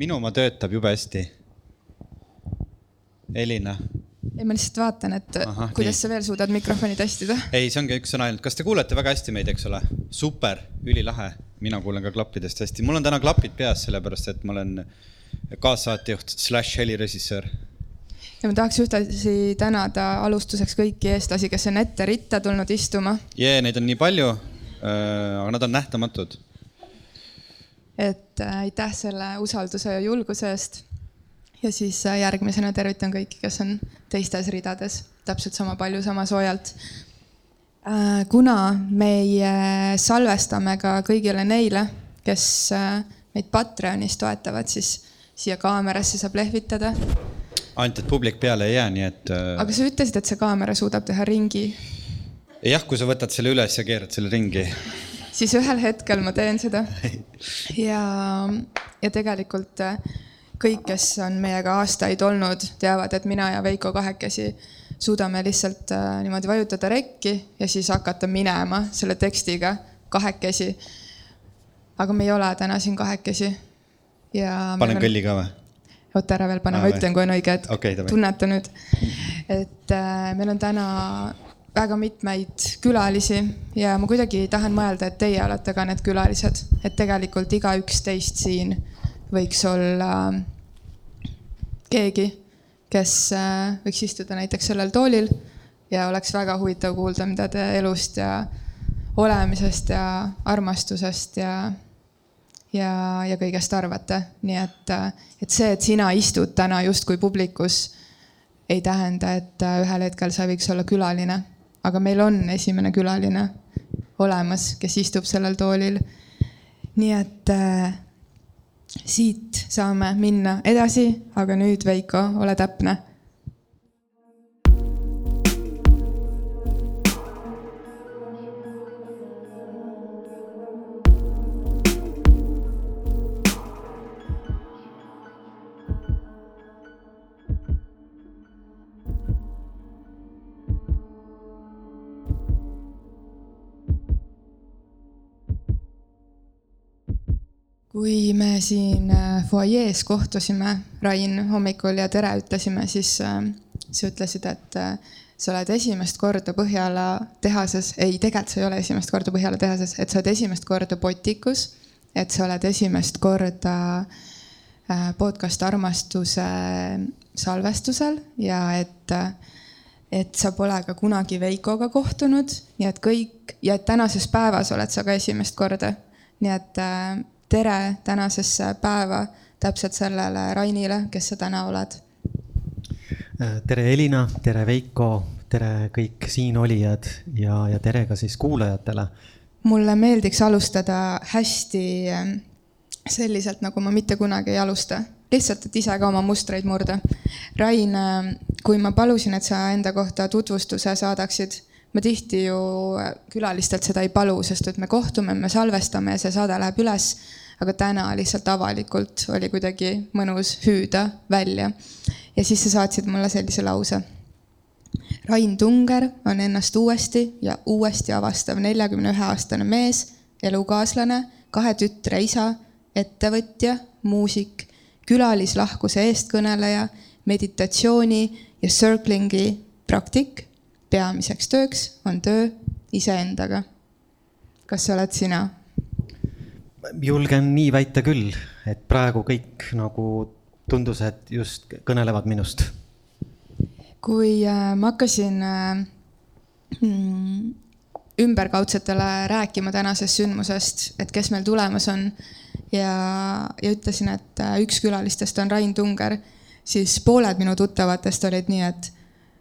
minu oma töötab jube hästi. Elina. ei, ma lihtsalt vaatan, et Aha, kuidas nii. sa veel suudad mikrofoni testida. ei, see ongi üks sõna ainult, kas te kuulete väga hästi meid, eks ole? super, ülilahe, mina kuulen ka klappidest hästi, mul on täna klapid peas, sellepärast et ma olen kaassaatejuht slaš helirežissöör ja ma tahaks ühtlasi tänada alustuseks kõiki eestlasi, kes on ette ritta tulnud istuma. jee, neid on nii palju, äh, aga nad on nähtamatud. Et äh, aitäh selle usalduse ja julguse eest. ja siis äh, järgmisena tervitan kõiki, kes on teistes ridades täpselt sama palju, sama soojalt. kuna meie salvestame ka kõigile neile, kes meid Patreonis toetavad, siis siia kaamerasse saab lehvitada ainult, et publik peale ei jää, nii et. Äh, aga sa ütlesid, et see kaamera suudab teha ringi. jah, kui sa võtad selle üles ja keerad selle ringi. Siis ühel hetkel ma teen seda. ja, ja tegelikult äh, kõik, kes on meiega aastaid olnud, teavad, et mina ja Veiko kahekesi suudame lihtsalt äh, niimoodi vajutada rekki ja siis hakata minema selle tekstiga kahekesi. aga me ei ole täna siin kahekesi. panen kõlli ka või? oota ära veel pane, ma ütlen, kui on õige hetk okay,. tunneta nüüd. et äh, meil on täna väga mitmeid külalisi ja ma kuidagi tahan mõelda, et teie olete ka need külalised, et tegelikult igaüks teist siin võiks olla keegi, kes äh, võiks istuda näiteks sellel toolil ja oleks väga huvitav kuulda, mida te elust ja olemisest ja armastusest ja ja, ja kõigest arvate. nii et, et see, et sina istud täna justkui publikus, ei tähenda, et ühel hetkel sa võiks olla külaline. Aga meil on esimene külaline olemas, kes istub sellel toolil. nii et äh, siit saame minna edasi, aga nüüd, Veiko, ole täpne kui me siin äh, fuajees kohtusime, Rain, hommikul ja tere ütlesime, siis äh, sa ütlesid, et äh, sa oled esimest korda Põhjala tehases, ei, tegelikult sa ei ole esimest korda Põhjala tehases, et sa oled esimest korda Botikus, et sa oled esimest korda podcast Armastuse salvestusel ja et, et sa pole ka kunagi Veikoga kohtunud, nii et kõik ja et tänases päevas oled sa ka esimest korda. nii et tere tänasesse päeva täpselt sellele Rainile, kes sa täna oled. tere, Elina, tere, Veiko, tere kõik siinolijad ja, ja tere ka siis kuulajatele. mulle meeldiks alustada hästi ähm, selliselt, nagu ma mitte kunagi ei alusta, lihtsalt, et ise ka oma mustreid murda. Rain, ähm, kui ma palusin, et sa enda kohta tutvustuse saadaksid ma tihti ju külalistelt seda ei palu, sest et me kohtume, me salvestame ja see saade läheb üles. Aga täna lihtsalt avalikult oli kuidagi mõnus hüüda välja. ja siis sa saatsid mulle sellise lause. Rain Tunger on ennast uuesti ja uuesti avastav neljakümne ühe aastane mees, elukaaslane, kahe tütre isa, ettevõtja, muusik, külalislahkuse eestkõneleja, meditatsiooni ja circling'i praktik peamiseks tööks on töö iseendaga. kas see oled sina? Julgen nii väita küll, et praegu kõik nagu tundus, et just kõnelevad minust. kui äh, ma hakkasin äh, mm, ümberkaudsetele rääkima tänasest sündmusest, et kes meil tulemas on ja, ja ütlesin, et äh, üks külalistest on Rain Tunger, siis pooled minu tuttavatest olid nii, et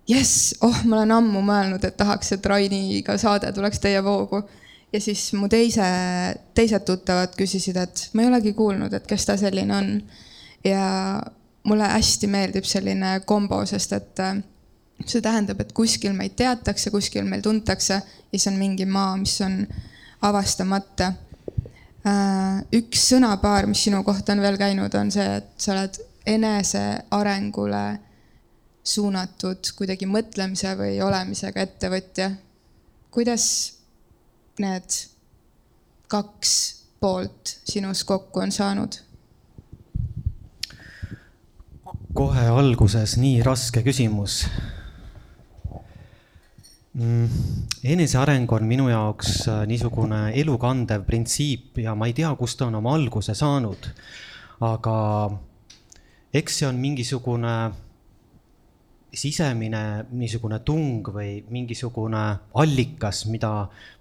jess, oh, ma olen ammu mõelnud, et tahaks, et Rainiga saade tuleks teie voogu. Ja siis mu teise, teised tuttavad küsisid, et ma ei olegi kuulnud, et kes ta selline on. ja mulle hästi meeldib selline kombo, sest et äh, see tähendab, et kuskil meid teatakse, kuskil meil tuntakse ja see on mingi maa, mis on avastamata. Äh, üks sõnapaar, mis sinu kohta on veel käinud, on see, et sa oled enesearengule suunatud kuidagi mõtlemise või olemisega ettevõtja. kuidas need kaks poolt sinus kokku on saanud? kohe alguses nii raske küsimus mm,? eneseareng on minu jaoks äh, niisugune elukandev printsiip ja ma ei tea, kust ta on oma alguse saanud. aga eks see on mingisugune sisemine niisugune tung või mingisugune allikas, mida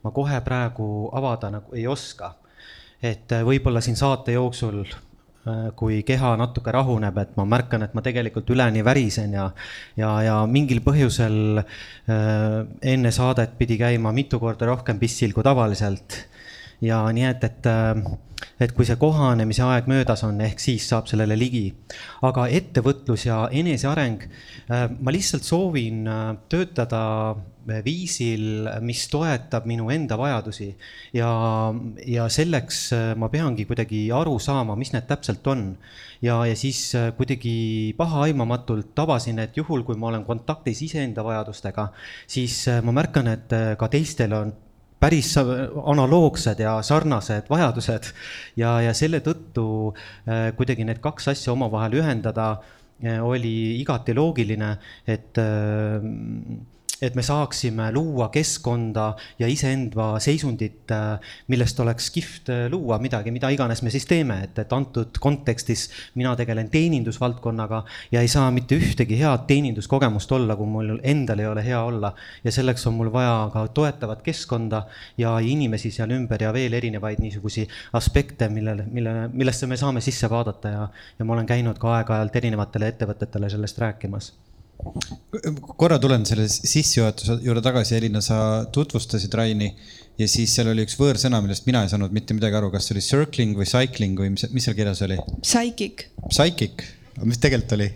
ma kohe praegu avada nagu ei oska. et äh, võib-olla siin saate jooksul Äh, kui keha natuke rahuneb, et ma märkan, et ma tegelikult üleni värisen ja, ja, ja mingil põhjusel äh, enne saadet pidi käima mitu korda rohkem pissil kui tavaliselt. Ja nii et, et, äh, et kui see kohanemise aeg möödas on, ehk siis saab sellele ligi. aga ettevõtlus ja eneseareng, ma lihtsalt soovin töötada viisil, mis toetab minu enda vajadusi ja, ja selleks äh, ma peangi kuidagi aru saama, mis need täpselt on. ja, ja siis äh, kuidagi pahaaimamatult tabasin, et juhul, kui ma olen kontaktis iseenda vajadustega, siis äh, ma märkan, et ka teistel on päris analoogsed ja sarnased vajadused. Ja, ja selle tõttu kuidagi need kaks asja omavahel ühendada oli igati loogiline, et et me saaksime luua keskkonda ja iseenda seisundit, äh, millest oleks kihvt äh, luua midagi, mida iganes me siis teeme, et, et antud kontekstis mina tegelen teenindusvaldkonnaga ja ei saa mitte ühtegi head teeninduskogemust olla, kui mul endal ei ole hea olla. ja selleks on mul vaja ka toetavat keskkonda ja inimesi seal ümber ja veel erinevaid niisugusi aspekte, millele, mille, millesse me saame sisse vaadata. Ja, ja ma olen käinud ka aeg-ajalt erinevatele ettevõtetele sellest rääkimas korra tulen selle sissejuhatuse juurde tagasi, Elina, sa tutvustasid Raini ja siis seal oli üks võõrsõna, millest mina ei saanud mitte midagi aru, kas see oli circling või cycling või mis, mis seal kirjas oli? Psychic. Psychic, mis tegelikult oli?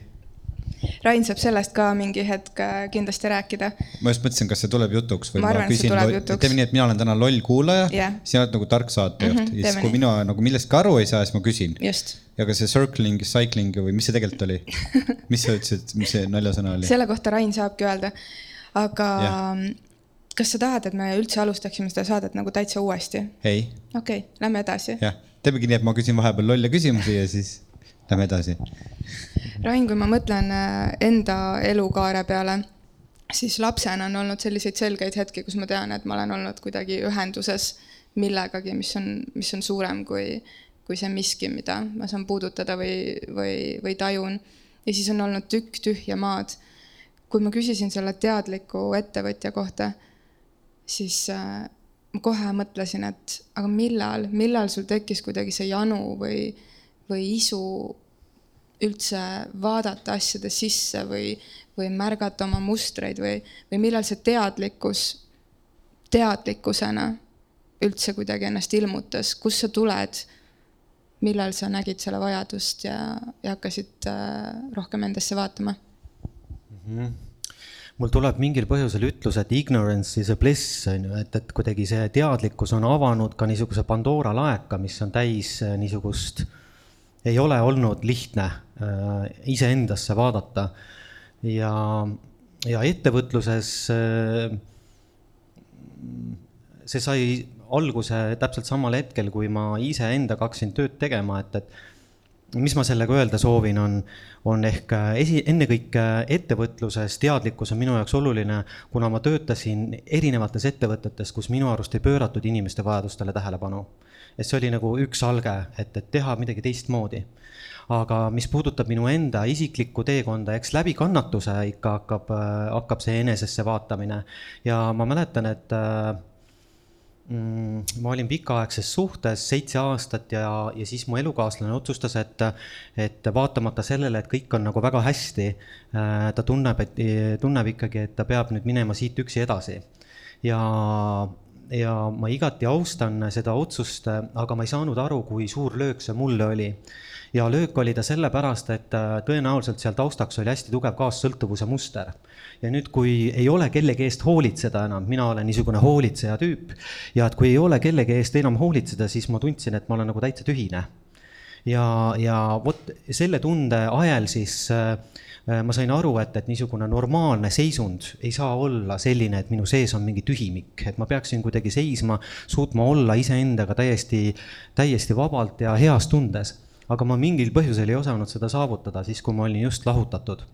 Rain saab sellest ka mingi hetk äh, kindlasti rääkida. ma just mõtlesin, kas see tuleb jutuks või ma, ma küsin, teeme nii, et mina olen täna loll kuulaja yeah., sina oled nagu tark saatejuht mm -hmm, ja siis, kui nii. mina nagu millestki aru ei saa, siis ma küsin. ja ka see circling, cycling või mis see tegelikult oli mis sa ütlesid, mis see naljasõna oli? selle kohta Rain saabki öelda, aga yeah. kas sa tahad, et me üldse alustaksime seda saadet nagu täitsa uuesti? ei. okei okay,, lähme edasi. jah, teemegi nii, et ma küsin vahepeal lolle küsimusi ja siis lähme edasi. Rain, kui ma mõtlen äh, enda elukaare peale, siis lapsena on olnud selliseid selgeid hetki, kus ma tean, et ma olen olnud kuidagi ühenduses millegagi, mis on, mis on suurem kui, kui see miski, mida ma saan puudutada või, või, või tajun. ja siis on olnud tükk tühja maad. kui ma küsisin selle teadliku ettevõtja kohta, siis äh, ma kohe mõtlesin, et aga millal, millal sul tekkis kuidagi see janu või või isu üldse vaadata asjade sisse või, või märgata oma mustreid või, või millal see teadlikkus teadlikkusena üldse kuidagi ennast ilmutas, kust sa tuled, millal sa nägid selle vajadust ja, ja hakkasid äh, rohkem endasse vaatama? Mm? -hmm mul tuleb mingil põhjusel ütlus, et ignorance is a bliss, on ju, et, et kuidagi see teadlikkus on avanud ka niisuguse Pandora laeka, mis on täis äh, niisugust äh, ei ole olnud lihtne äh, iseendasse vaadata. Ja, ja ettevõtluses äh, see sai alguse täpselt samal hetkel, kui ma iseendaga hakkasin tööd tegema, et, et mis ma sellega öelda soovin, on, on ehk esi, ennekõike ettevõtluses teadlikkus on minu jaoks oluline, kuna ma töötasin erinevates ettevõtetes, kus minu arust ei pööratud inimeste vajadustele tähelepanu et see oli nagu üks alge, et, et teha midagi teistmoodi. aga mis puudutab minu enda isiklikku teekonda, eks läbi kannatuse ikka hakkab, hakkab see enesesse vaatamine ja ma mäletan, et mm, ma olin pikaaegses suhtes seitse aastat ja, ja siis mu elukaaslane otsustas, et, et vaatamata sellele, et kõik on nagu väga hästi, ta tunneb, et tunneb ikkagi, et ta peab nüüd minema siit üksi edasi. ja ja ma igati austan seda otsust, aga ma ei saanud aru, kui suur löök see mulle oli. ja löök oli ta sellepärast, et äh, tõenäoliselt seal taustaks oli hästi tugev kaassõltuvuse muster. ja nüüd, kui ei ole kellegi eest hoolitseda enam, mina olen niisugune hoolitseja tüüp, ja et kui ei ole kellegi eest enam hoolitseda, siis ma tundsin, et ma olen nagu täitsa tühine. ja, ja vot selle tunde ajel siis äh, ma sain aru, et, et niisugune normaalne seisund ei saa olla selline, et minu sees on mingi tühimik, et ma peaksin kuidagi seisma, suutma olla iseendaga täiesti, täiesti vabalt ja heas tundes aga ma mingil põhjusel ei osanud seda saavutada siis, kui ma olin just lahutatud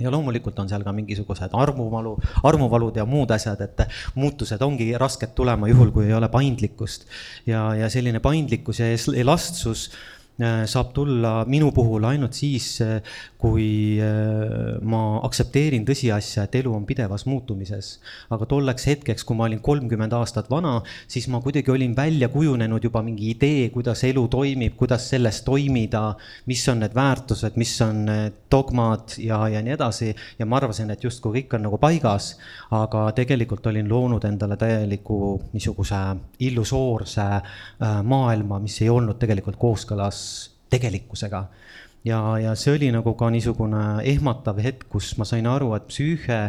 ja loomulikult on seal ka mingisugused armuvalu, armuvalud ja muud asjad, et muutused ongi rasked tulema juhul, kui ei ole paindlikkust. ja, ja selline paindlikkus ja elastsus Äh, saab tulla minu puhul ainult siis, äh, kui äh, ma aktsepteerin tõsiasja, et elu on pidevas muutumises. aga tolleks hetkeks, kui ma olin kolmkümmend aastat vana, siis ma kuidagi olin välja kujunenud juba mingi idee, kuidas elu toimib, kuidas selles toimida, mis on need väärtused, mis on need dogmad ja, ja nii edasi. ja ma arvasin, et justkui kõik on nagu paigas, aga tegelikult olin loonud endale täieliku niisuguse illusoorse maailma, mis ei olnud tegelikult kooskõlas tegelikkusega. Ja, ja see oli nagu ka niisugune ehmatav hetk, kus ma sain aru, et psüühe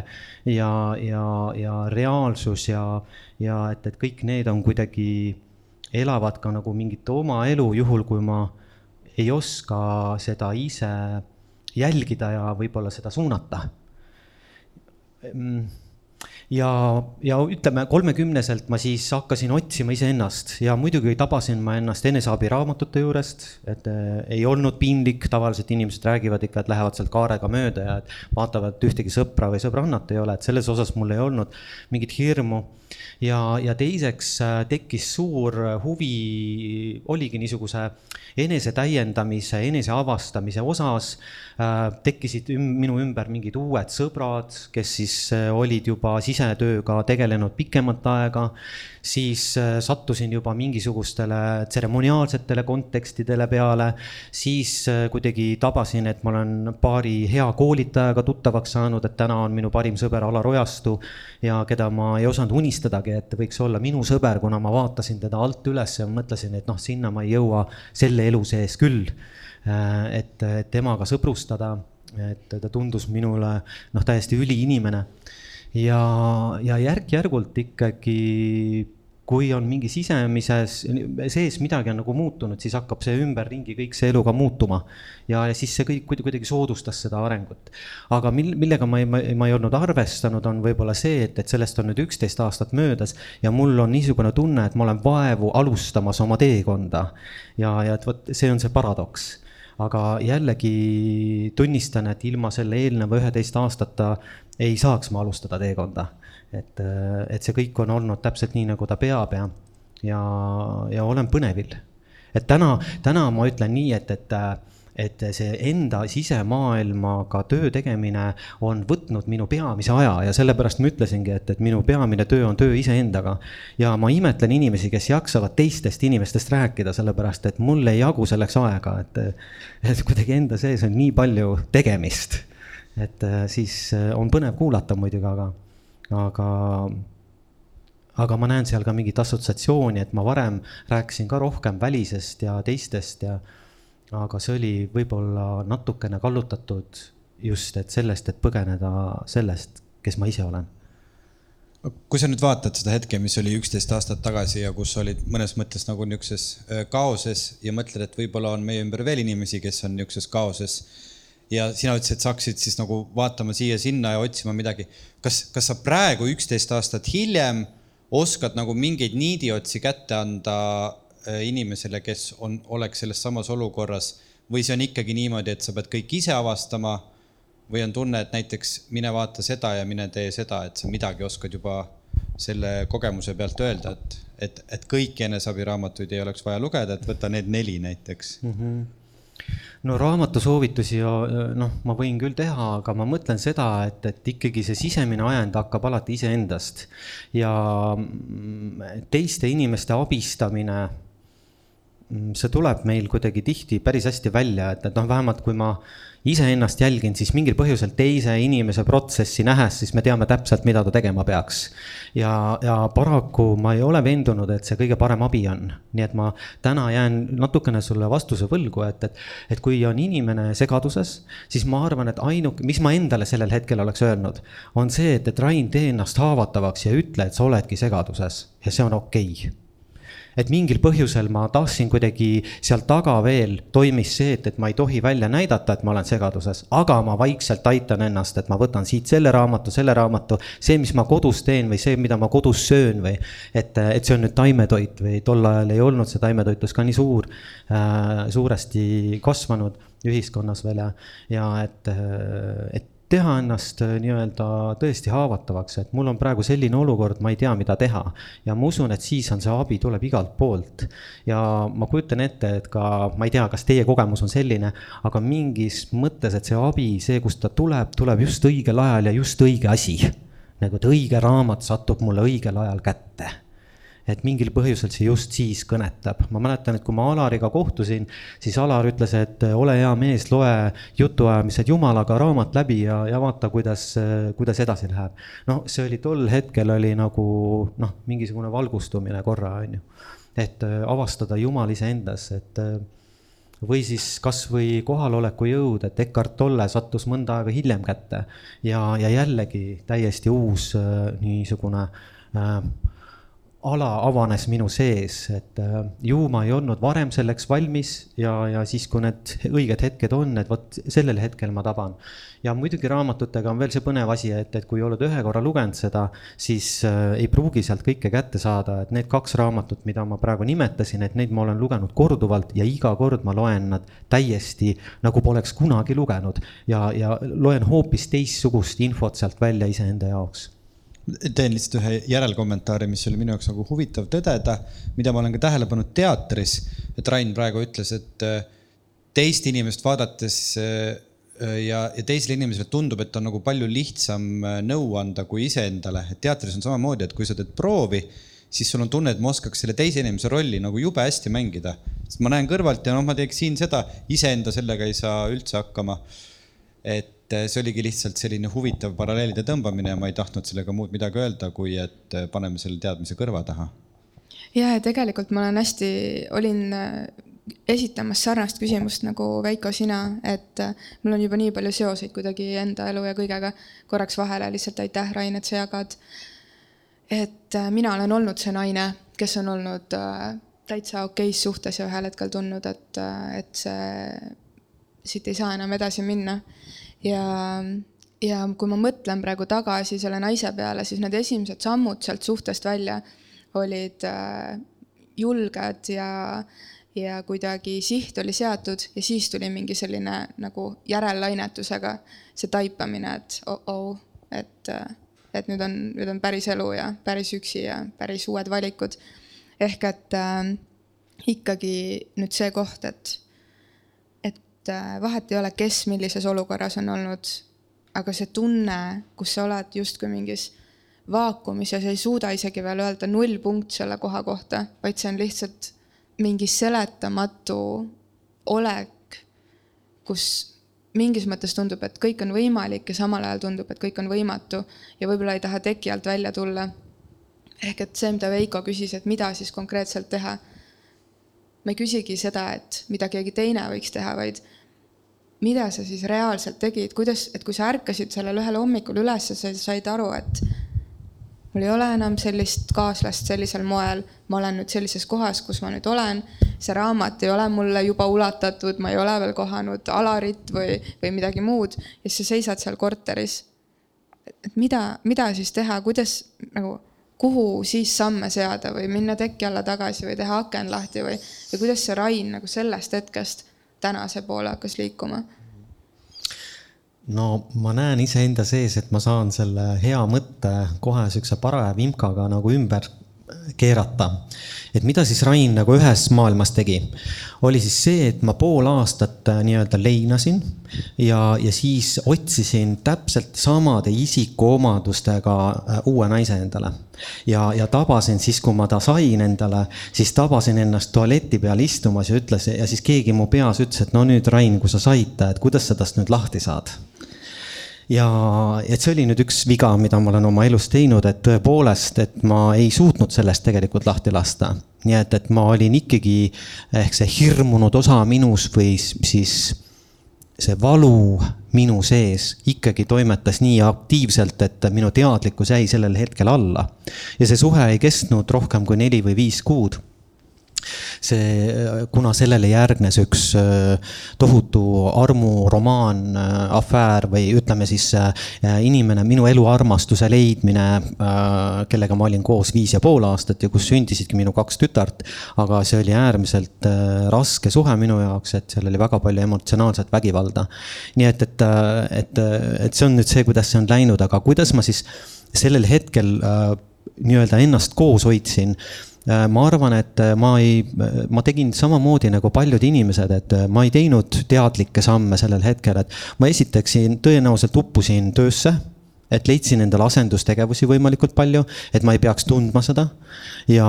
ja, ja, ja reaalsus ja, ja et, et kõik need on kuidagi, elavad ka nagu mingit oma elu, juhul kui ma ei oska seda ise jälgida ja võib-olla seda suunata. Mm ja, ja ütleme, kolmekümneselt ma siis hakkasin otsima iseennast ja muidugi tabasin ma ennast eneseabiraamatute juurest, et äh, ei olnud piinlik, tavaliselt inimesed räägivad ikka, et lähevad sealt kaarega mööda ja vaatavad, et ühtegi sõpra või sõbrannat ei ole, et selles osas mul ei olnud mingit hirmu. Ja, ja teiseks äh, tekkis suur huvi, oligi niisuguse enesetäiendamise, eneseavastamise osas äh, tekkisid üm, minu ümber mingid uued sõbrad, kes siis äh, olid juba sise sisetööga tegelenud pikemat aega, siis äh, sattusin juba mingisugustele tseremoniaalsetele kontekstidele peale, siis äh, kuidagi tabasin, et ma olen paari hea koolitajaga tuttavaks saanud, et täna on minu parim sõber Alar Ojastu ja keda ma ei osanud unistadagi, et võiks olla minu sõber, kuna ma vaatasin teda alt üles ja mõtlesin, et noh, sinna ma ei jõua selle elu sees küll. Äh, et, temaga sõbrustada, et ta tundus minule noh, täiesti üliinimene ja, ja järk-järgult ikkagi kui on mingi sisemises sees midagi on nagu muutunud, siis hakkab see ümberringi kõik see elu ka muutuma. ja, siis see kõik kuidagi soodustas seda arengut. aga mil-, millega ma ei, ma ei olnud arvestanud, on võib-olla see, et, et sellest on nüüd üksteist aastat möödas ja mul on niisugune tunne, et ma olen vaevu alustamas oma teekonda. ja, ja et vot see on see paradoks aga jällegi tunnistan, et ilma selle eelneva üheteist aastata ei saaks ma alustada teekonda. Et, et see kõik on olnud täpselt nii, nagu ta peab ja, ja, ja olen põnevil. et täna, täna ma ütlen nii, et, et et see enda sisemaailmaga töö tegemine on võtnud minu peamise aja ja sellepärast ma ütlesingi, et, et minu peamine töö on töö iseendaga. ja ma imetlen inimesi, kes jaksavad teistest inimestest rääkida, sellepärast et mul ei jagu selleks aega, et, et kuidagi enda sees on nii palju tegemist. et siis on põnev kuulata muidugi, aga, aga aga ma näen seal ka mingit assotsiatsiooni, et ma varem rääkisin ka rohkem välisest ja teistest ja aga see oli võib-olla natukene kallutatud just, et sellest, et põgeneda sellest, kes ma ise olen. kui sa nüüd vaatad seda hetke, mis oli üksteist aastat tagasi ja kus olid mõnes mõttes nagu niisuguses äh, kaoses ja mõtled, et võib-olla on meie ümber veel inimesi, kes on niisuguses kaoses. Ja sina ütlesid, et sa hakkasid siis nagu vaatama siia-sinna ja otsima midagi. kas, kas sa praegu, üksteist aastat hiljem, oskad nagu mingeid niidiotsi kätte anda Äh, inimesele, kes on, oleks selles samas olukorras või see on ikkagi niimoodi, et sa pead kõik ise avastama või on tunne, et näiteks mine vaata seda ja mine tee seda, et sa midagi oskad juba selle kogemuse pealt öelda, et, et, et kõiki eneseabiraamatuid ei oleks vaja lugeda, et võta need neli näiteks mm. -hmm. No raamatusoovitusi noh, ma võin küll teha, aga ma mõtlen seda, et, et ikkagi see sisemine ajend hakkab alati iseendast. Ja mm, teiste inimeste abistamine Mm, see tuleb meil kuidagi tihti päris hästi välja, et, et noh, vähemalt kui ma iseennast jälgin, siis mingil põhjusel teise inimese protsessi nähes, siis me teame täpselt, mida ta tegema peaks. ja, ja paraku ma ei ole veendunud, et see kõige parem abi on. nii et ma täna jään natukene sulle vastuse võlgu, et, et, et kui on inimene segaduses, siis ma arvan, et ainuke, mis ma endale sellel hetkel oleks öelnud, on see, et, et Rain, tee ennast haavatavaks ja ütle, et sa oledki segaduses ja see on okei okay et mingil põhjusel ma tahtsin kuidagi seal taga veel toimis see, et, et ma ei tohi välja näidata, et ma olen segaduses, aga ma vaikselt aitan ennast, et ma võtan siit selle raamatu, selle raamatu, see, mis ma kodus teen või see, mida ma kodus söön või et, et see on nüüd taimetoit või tol ajal ei olnud see taimetoitlus ka nii suur äh,, suuresti kasvanud ühiskonnas veel ja, ja et, et teha ennast äh, nii-öelda tõesti haavatavaks, et mul on praegu selline olukord, ma ei tea, mida teha. ja ma usun, et siis on see abi tuleb igalt poolt. ja ma kujutan ette, et ka, ma ei tea, kas teie kogemus on selline, aga mingis mõttes, et see abi, see, kust ta tuleb, tuleb just õigel ajal ja just õige asi. nagu, et õige raamat satub mulle õigel ajal kätte et mingil põhjusel see just siis kõnetab. ma mäletan, et kui ma Alariga kohtusin, siis Alar ütles, et ole hea mees, loe jutuajamised Jumalaga raamat läbi ja, ja vaata, kuidas, kuidas edasi läheb. no see oli tol hetkel oli nagu noh, mingisugune valgustumine korra, on ju. et äh, avastada Jumal iseendas, et äh, või siis kasvõi kohaloleku jõud, et Eckart Tolle sattus mõnda aega hiljem kätte ja, ja jällegi täiesti uus äh, niisugune äh, ala avanes minu sees, et äh, ju ma ei olnud varem selleks valmis ja, ja siis, kui need õiged hetked on, et vot sellel hetkel ma taban. ja muidugi raamatutega on veel see põnev asi, et, et kui oled ühe korra lugenud seda, siis äh, ei pruugi sealt kõike kätte saada, et need kaks raamatut, mida ma praegu nimetasin, et neid ma olen lugenud korduvalt ja iga kord ma loen nad täiesti nagu poleks kunagi lugenud. Ja, ja loen hoopis teistsugust infot sealt välja iseenda jaoks teen lihtsalt ühe järelkommentaari, mis oli minu jaoks nagu huvitav tõdeda, mida ma olen ka tähele pannud teatris. et Rain praegu ütles, et äh, teist inimest vaadates äh, ja, ja teisele inimesele tundub, et on nagu palju lihtsam äh, nõu anda kui iseendale, et teatris on samamoodi, et kui sa teed proovi, siis sul on tunne, et ma oskaks selle teise inimese rolli nagu jube hästi mängida. sest ma näen kõrvalt ja noh, ma teeksin seda, iseenda sellega ei saa üldse hakkama. et et eh, see oligi lihtsalt selline huvitav paralleelide tõmbamine ja ma ei tahtnud sellega muud midagi öelda, kui et eh, paneme selle teadmise kõrva taha. ja, ja tegelikult ma olen hästi, olin eh, esitamas sarnast küsimust nagu Veiko, sina, et mul on juba nii palju seoseid kuidagi enda elu ja kõigega. korraks vahele lihtsalt aitäh, Rain, et sa jagad. et mina olen olnud see naine, kes on olnud täitsa okeis suhtes ja ühel hetkel tundnud, et, et see, siit ei saa enam edasi minna ja, ja kui ma mõtlen praegu tagasi selle naise peale, siis need esimesed sammud sealt suhtest välja olid äh, julged ja, ja kuidagi siht oli seatud ja siis tuli mingi selline nagu järellainetusega see taipamine, et oh-oh, et, et nüüd on, nüüd on päris elu ja päris üksi ja päris uued valikud. ehk et äh, ikkagi nüüd see koht, et et äh, vahet ei ole, kes millises olukorras on olnud, aga see tunne, kus sa oled justkui mingis vaakumis ja sa ei suuda isegi veel öelda nullpunkt selle koha kohta, vaid see on lihtsalt mingi seletamatu olek, kus mingis mõttes tundub, et kõik on võimalik ja samal ajal tundub, et kõik on võimatu ja võib-olla ei taha teki alt välja tulla. ehk et see, mida Veiko küsis, et mida siis konkreetselt teha. Ma ei küsigi seda, et mida keegi teine võiks teha, vaid mida sa siis reaalselt tegid, kuidas, et kui sa ärkasid sellel ühel hommikul üles sa said aru, et mul ei ole enam sellist kaaslast sellisel moel, ma olen nüüd sellises kohas, kus ma nüüd olen, see raamat ei ole mulle juba ulatatud, ma ei ole veel kohanud Alarit või, või midagi muud ja siis sa seisad seal korteris. et mida, mida siis teha, kuidas nagu, kuhu siis samme seada või minna teki alla tagasi või teha aken lahti või, või kuidas see Rain nagu sellest hetkest tänase poole hakkas liikuma? no ma näen iseenda sees, et ma saan selle hea mõtte kohe siukse paraja vimkaga nagu ümber keerata. et mida siis Rain nagu ühes maailmas tegi, oli siis see, et ma pool aastat äh, nii-öelda leinasin ja, ja siis otsisin täpselt samade isikuomadustega äh, uue naise endale. ja, ja tabasin siis, kui ma ta sain endale, siis tabasin ennast tualeti peal istumas ja ütles ja siis keegi mu peas ütles, et no nüüd, Rain, kui sa said ta, et kuidas sa tast nüüd lahti saad ja et see oli nüüd üks viga, mida ma olen oma elus teinud, et tõepoolest, et ma ei suutnud sellest tegelikult lahti lasta. nii et, et ma olin ikkagi ehk see hirmunud osa minus või siis see valu minu sees ikkagi toimetas nii aktiivselt, et minu teadlikkus jäi sellel hetkel alla. ja see suhe ei kestnud rohkem kui neli või viis kuud see, kuna sellele järgnes üks äh, tohutu armuromaan, äh, afäär või ütleme siis äh, inimene, minu eluarmastuse leidmine, kellega ma olin koos viis ja pool aastat ja kus sündisidki minu kaks tütart. aga see oli äärmiselt raske suhe minu jaoks, et seal oli väga palju emotsionaalset vägivalda. nii et, et, et, et see on nüüd see, kuidas see on läinud, aga kuidas ma siis sellel hetkel nii-öelda ennast koos hoidsin Äh, ma arvan, et äh, ma ei, ma tegin samamoodi nagu paljud inimesed, et äh, ma ei teinud teadlikke samme sellel hetkel, et ma esiteks tõenäoliselt uppusin töösse et leidsin endale asendustegevusi võimalikult palju, et ma ei peaks tundma seda. ja,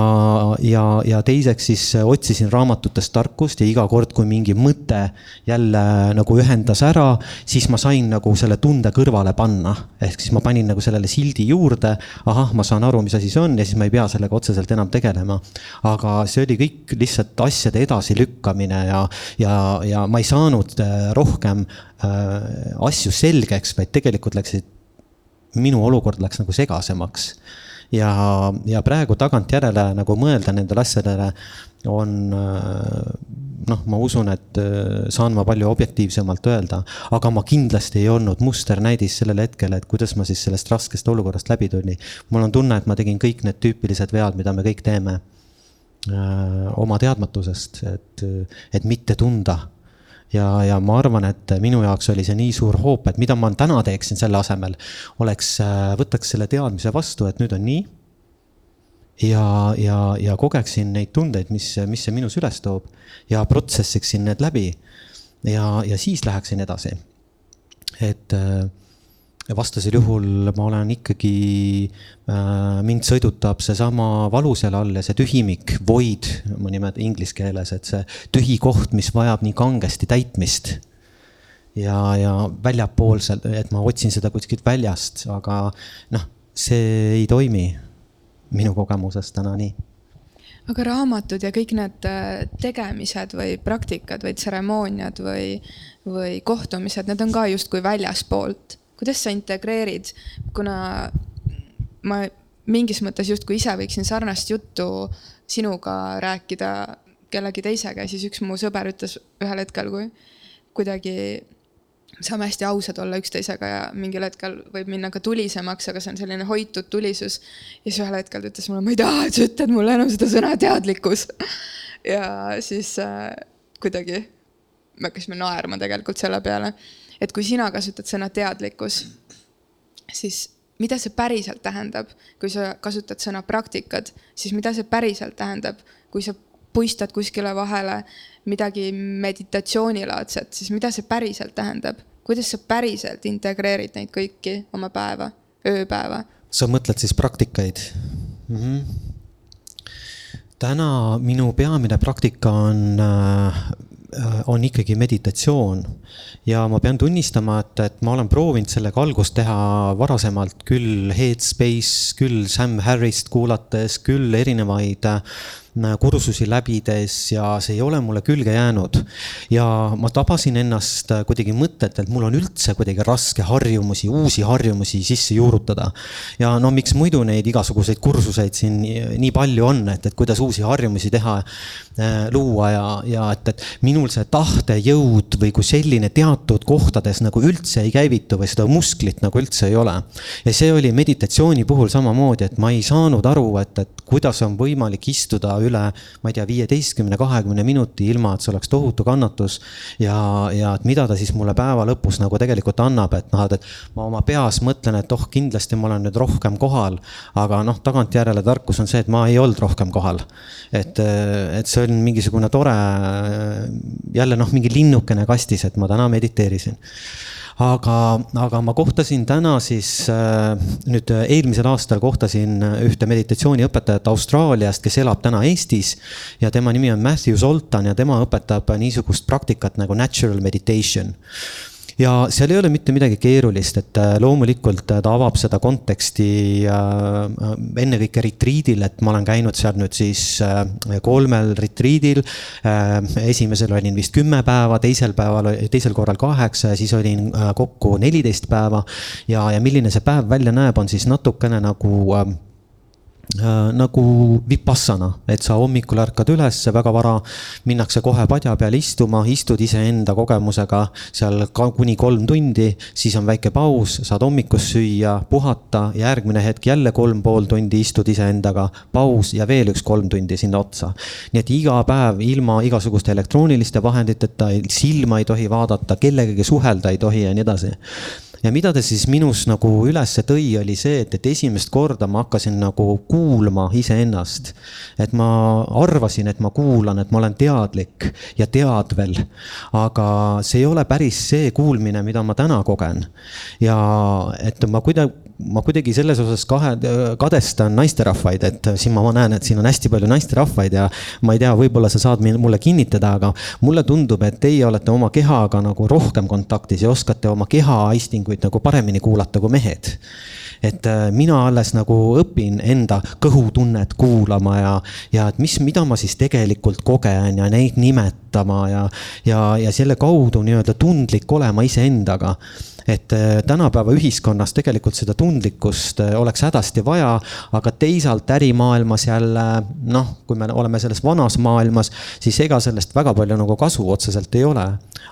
ja, ja teiseks siis otsisin raamatutest tarkust ja iga kord, kui mingi mõte jälle nagu ühendas ära, siis ma sain nagu selle tunde kõrvale panna. ehk siis ma panin nagu sellele sildi juurde, ahah, ma saan aru, mis asi see on ja siis ma ei pea sellega otseselt enam tegelema. aga see oli kõik lihtsalt asjade edasilükkamine ja, ja, ja ma ei saanud äh, rohkem äh, asju selgeks, vaid tegelikult läksid minu olukord läks nagu segasemaks. ja, ja praegu tagantjärele nagu mõelda nendele asjadele on noh, ma usun, et äh, saan ma palju objektiivsemalt öelda, aga ma kindlasti ei olnud musternäidis sellel hetkel, et kuidas ma siis sellest raskest olukorrast läbi tulin. mul on tunne, et ma tegin kõik need tüüpilised vead, mida me kõik teeme öö, oma teadmatusest, et, et mitte tunda ja, ja ma arvan, et minu jaoks oli see nii suur hoop, et mida ma täna teeksin selle asemel, oleks, äh, võtaks selle teadmise vastu, et nüüd on nii. ja, ja, ja kogeksin neid tundeid, mis, mis see minus üles toob ja protsessiksin need läbi. ja, ja siis läheksin edasi. et äh, vastasel juhul ma olen ikkagi äh,, mind sõidutab seesama valu seal all ja see tühimik, void, ma nimetan inglise keeles, et see tühi koht, mis vajab nii kangesti täitmist. ja, ja väljapoolselt, et ma otsin seda kuskilt väljast, aga noh, see ei toimi minu kogemusest täna nii aga raamatud ja kõik need äh, tegemised või praktikad või tseremooniad või, või kohtumised, need on ka justkui väljaspoolt kuidas sa integreerid, kuna ma mingis mõttes justkui ise võiksin sarnast juttu sinuga rääkida kellegi teisega ja siis üks mu sõber ütles ühel hetkel, kui kuidagi saame hästi ausad olla üksteisega ja mingil hetkel võib minna ka tulisemaks, aga see on selline hoitud tulisus. ja siis ühel hetkel ta ütles mulle, ma ei taha, et sa ütled mulle enam seda sõna teadlikkus. ja siis äh, kuidagi me hakkasime naerma tegelikult selle peale et kui sina kasutad sõna teadlikkus, siis mida see päriselt tähendab, kui sa kasutad sõna praktikad, siis mida see päriselt tähendab, kui sa puistad kuskile vahele midagi meditatsioonilaadset, siis mida see päriselt tähendab, kuidas sa päriselt integreerid neid kõiki oma päeva, ööpäeva? sa mõtled siis praktikaid mm? -hmm. täna minu peamine praktika on äh, on ikkagi meditatsioon. ja ma pean tunnistama, et, et ma olen proovinud sellega algust teha varasemalt küll Headspace, küll Sam Harrist kuulates, küll erinevaid äh, kursusi läbides ja see ei ole mulle külge jäänud. ja ma tabasin ennast kuidagi mõtet, et mul on üldse kuidagi raske harjumusi, uusi harjumusi sisse juurutada. ja no miks muidu neid igasuguseid kursuseid siin nii palju on, et, et kuidas uusi harjumusi teha äh,, luua ja, ja et, et minul see tahtejõud või kui selline teatud kohtades nagu üldse ei käivitu või seda musklit nagu üldse ei ole. ja see oli meditatsiooni puhul samamoodi, et ma ei saanud aru, et, et kuidas on võimalik istuda üle, ma ei tea, viieteistkümne, kahekümne minuti, ilma et see oleks tohutu kannatus. ja, ja et mida ta siis mulle päeva lõpus nagu tegelikult annab, et noh, et ma oma peas mõtlen, et oh, kindlasti ma olen nüüd rohkem kohal. aga noh, tagantjärele tarkus on see, et ma ei olnud rohkem kohal. et, et see on mingisugune tore, jälle noh, mingi linnukene kastis, et ma täna mediteerisin aga, aga ma kohtasin täna siis äh, nüüd äh, eelmisel aastal kohtasin ühte meditatsiooniõpetajat Austraaliast, kes elab täna Eestis. ja tema nimi on Matthew Zoltan ja tema õpetab niisugust praktikat nagu natural meditation ja seal ei ole mitte midagi keerulist, et äh, loomulikult äh, ta avab seda konteksti äh, ennekõike retriidil, et ma olen käinud seal nüüd siis kolmel retriidil. esimesel olin vist kümme päeva, teisel päeval, teisel korral kaheksa ja siis olin kokku neliteist päeva. ja, ja milline see päev välja näeb, on siis natukene nagu nagu vipassana, et sa hommikul ärkad üles, väga vara, minnakse kohe padja peal istuma, istud iseenda kogemusega seal ka kuni kolm tundi, siis on väike paus, saad hommikust süüa, puhata, järgmine hetk jälle kolm pool tundi istud iseendaga, paus ja veel üks kolm tundi sinna otsa. nii et iga päev ilma igasuguste elektrooniliste vahenditeta, silma ei tohi vaadata, kellegagi suhelda ei tohi ja nii edasi ja mida ta siis minus nagu ülesse tõi, oli see, et, et esimest korda ma hakkasin nagu kuulma iseennast. et ma arvasin, et ma kuulan, et ma olen teadlik ja teadvel. aga see ei ole päris see kuulmine, mida ma täna kogen. ja et ma kuidagi ma kuidagi selles osas kahe, kadestan naisterahvaid, et siin ma näen, et siin on hästi palju naisterahvaid ja ma ei tea, võib-olla sa saad mulle kinnitada, aga mulle tundub, et teie olete oma kehaga nagu rohkem kontaktis ja oskate oma keha aistinguid nagu paremini kuulata kui mehed. Et äh, mina alles nagu õpin enda kõhutunnet kuulama ja, ja et mis, mida ma siis tegelikult kogen ja neid nimetama ja, ja, ja selle kaudu nii-öelda tundlik olema iseendaga et äh, tänapäeva ühiskonnas tegelikult seda tundlikkust äh, oleks hädasti vaja, aga teisalt ärimaailmas jälle noh, kui me oleme selles vanas maailmas, siis ega sellest väga palju nagu kasu otseselt ei ole.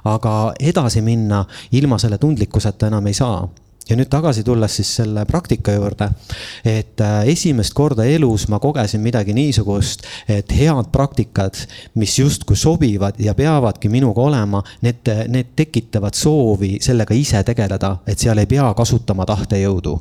aga edasi minna ilma selle tundlikkuseta enam ei saa ja nüüd tagasi tulles siis selle praktika juurde, et äh, esimest korda elus ma kogesin midagi niisugust, et head praktikad, mis justkui sobivad ja peavadki minuga olema, need, need tekitavad soovi sellega ise tegeleda, et seal ei pea kasutama tahtejõudu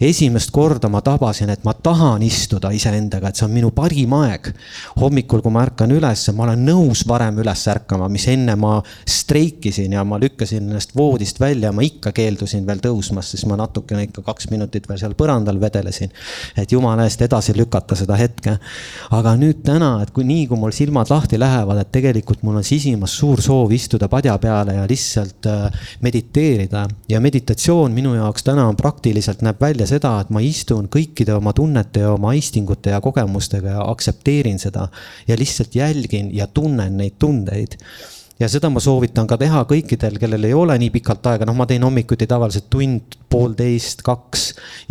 esimest korda ma tabasin, et ma tahan istuda iseendaga, et see on minu parim aeg. hommikul, kui ma ärkan üles, ma olen nõus varem üles ärkama, mis enne ma streikisin ja ma lükkasin ennast voodist välja, ma ikka keeldusin veel tõusmast, siis ma natukene ikka kaks minutit veel seal põrandal vedelesin. et jumala eest edasi lükata seda hetke. aga nüüd täna, et kui nii, kui mul silmad lahti lähevad, et tegelikult mul on sisimas suur soov istuda padja peale ja lihtsalt äh, mediteerida ja meditatsioon minu jaoks täna on praktiliselt näeb välja välja seda, et ma istun kõikide oma tunnete ja oma aistingute ja kogemustega ja aktsepteerin seda ja lihtsalt jälgin ja tunnen neid tundeid ja seda ma soovitan ka teha kõikidel, kellel ei ole nii pikalt aega, noh, ma teen hommikuti tavaliselt tund, poolteist, kaks,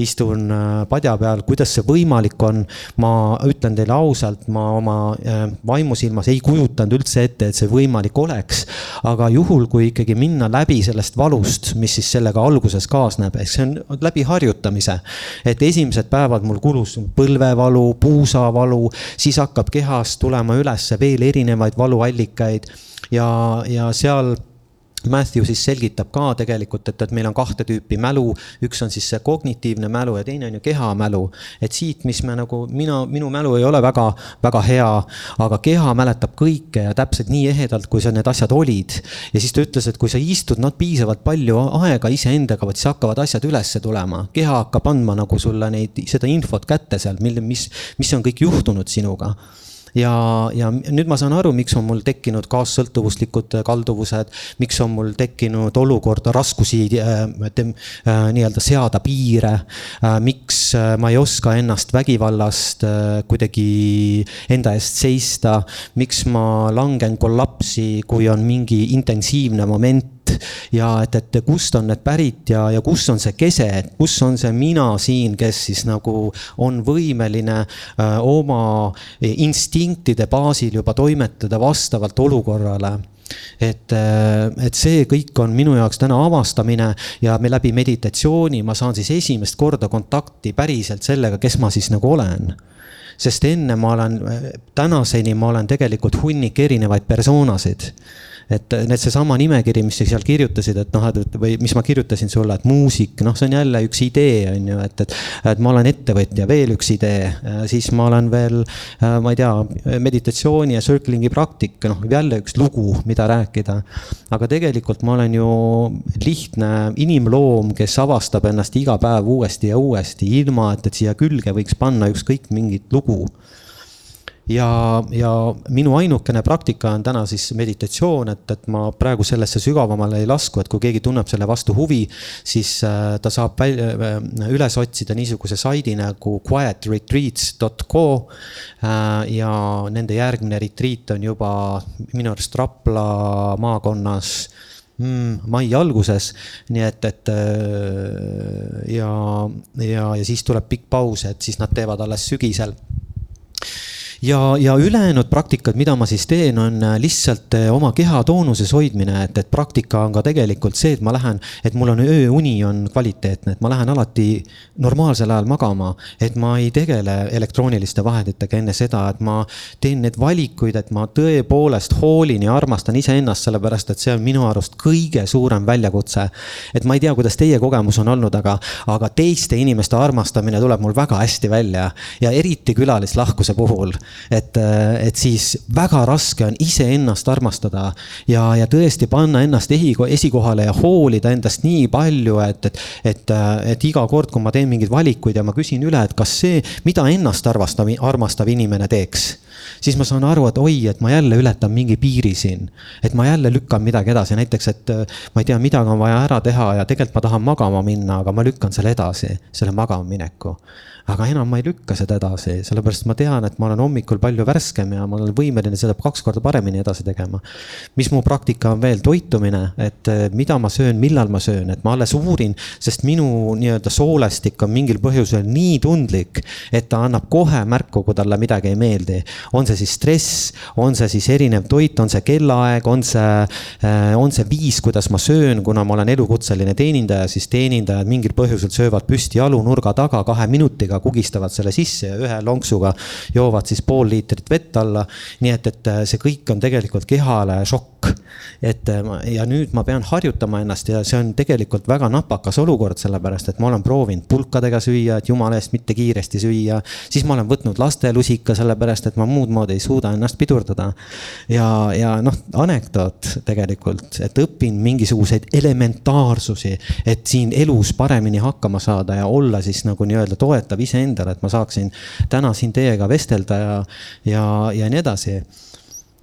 istun äh, padja peal, kuidas see võimalik on. ma ütlen teile ausalt, ma oma äh, vaimusilmas ei kujutanud üldse ette, et see võimalik oleks. aga juhul, kui ikkagi minna läbi sellest valust, mis siis sellega alguses kaasneb, ehk see on läbi harjutamise. et esimesed päevad mul kulus põlvevalu, puusavalu, siis hakkab kehast tulema ülesse veel erinevaid valuallikaid ja, ja seal Matthew siis selgitab ka tegelikult, et, et meil on kahte tüüpi mälu, üks on siis see kognitiivne mälu ja teine on ju kehamälu. et siit, mis me nagu, mina, minu mälu ei ole väga, väga hea, aga keha mäletab kõike ja täpselt nii ehedalt, kui sa need asjad olid. ja siis ta ütles, et kui sa istud nad piisavalt palju aega iseendaga, vot siis hakkavad asjad ülesse tulema. keha hakkab andma nagu sulle neid, seda infot kätte seal, mille, mis, mis on kõik juhtunud sinuga ja, ja nüüd ma saan aru, miks on mul tekkinud kaassõltuvuslikud kalduvused, miks on mul tekkinud olukorda raskusi äh, äh, nii-öelda seada piire äh,. miks äh, ma ei oska ennast vägivallast äh, kuidagi enda eest seista, miks ma langen kollapsi, kui on mingi intensiivne moment ja et, et kust on need pärit ja, ja kus on see kese, et kus on see mina siin, kes siis nagu on võimeline öö, äh, oma instinktide baasil juba toimetada vastavalt olukorrale. Et, äh, et see kõik on minu jaoks täna avastamine ja me läbi meditatsiooni ma saan siis esimest korda kontakti päriselt sellega, kes ma siis nagu olen. Sest enne ma olen, tänaseni ma olen tegelikult hunnik erinevaid persoonasid et need, seesama nimekiri, mis sa seal kirjutasid, et noh, et või mis ma kirjutasin sulle, et muusik, noh, see on jälle üks idee, on ju, et, et, et ma olen ettevõtja, veel üks idee, siis ma olen veel, ma ei tea, meditatsiooni ja circling'i praktik, noh, jälle üks lugu, mida rääkida. aga tegelikult ma olen ju lihtne inimloom, kes avastab ennast iga päev uuesti ja uuesti, ilma et, et siia külge võiks panna ükskõik mingit lugu ja, ja minu ainukene praktika on täna siis meditatsioon, et, et ma praegu sellesse sügavamale ei lasku, et kui keegi tunneb selle vastu huvi, siis äh, ta saab välja, äh, üles otsida niisuguse saidi nagu quietretreats.co. Äh, ja nende järgmine retreat on juba minu arust Rapla maakonnas mm, mai alguses. nii et, et ja, ja, ja siis tuleb pikk paus, et siis nad teevad alles sügisel ja, ja ülejäänud praktikad, mida ma siis teen, on äh, lihtsalt äh, oma keha toonuses hoidmine, et, et praktika on ka tegelikult see, et ma lähen, et mul on ööuni on kvaliteetne, et ma lähen alati normaalsel ajal magama. et ma ei tegele elektrooniliste vahenditega enne seda, et ma teen neid valikuid, et ma tõepoolest hoolin ja armastan iseennast, sellepärast et see on minu arust kõige suurem väljakutse. et ma ei tea, kuidas teie kogemus on olnud, aga, aga teiste inimeste armastamine tuleb mul väga hästi välja ja eriti külalislahkuse puhul et, äh, et siis väga raske on iseennast armastada ja, ja tõesti panna ennast esikohale ja hoolida endast nii palju, et, et, et, äh, et iga kord, kui ma teen mingeid valikuid ja ma küsin üle, et kas see, mida ennast armastav, armastav inimene teeks siis ma saan aru, et oi, et ma jälle ületan mingi piiri siin. et ma jälle lükkan midagi edasi, näiteks, et äh, ma ei tea, midagi on vaja ära teha ja tegelikult ma tahan magama minna, aga ma lükkan selle edasi, selle magama mineku aga enam ma ei lükka seda edasi, sellepärast ma tean, et ma olen hommikul palju värskem ja ma olen võimeline seda kaks korda paremini edasi tegema. mis mu praktika on veel, toitumine, et eh, mida ma söön, millal ma söön, et ma alles uurin, sest minu nii-öelda soolestik on mingil põhjusel nii tundlik, et ta annab kohe märku, kui talle midagi ei meeldi. on see siis stress, on see siis erinev toit, on see kellaaeg, on see, eh, on see viis, kuidas ma söön, kuna ma olen elukutseline teenindaja, siis teenindajad mingil põhjusel söövad püsti jalu nurga taga kahe minutiga veega kugistavad selle sisse ja ühe lonksuga joovad siis pool liitrit vett alla. nii et, et äh, see kõik on tegelikult kehale šokk. et äh, ja nüüd ma pean harjutama ennast ja see on tegelikult väga napakas olukord, sellepärast et ma olen proovinud pulkadega süüa, et jumala eest mitte kiiresti süüa. siis ma olen võtnud lastelusika, sellepärast et ma muud moodi ei suuda ennast pidurdada. ja, ja noh, anekdoot tegelikult, et õpin mingisuguseid elementaarsusi, et siin elus paremini hakkama saada ja olla siis nagu nii-öelda toetav iseendale, et ma saaksin täna siin teiega vestelda ja, ja, ja nii edasi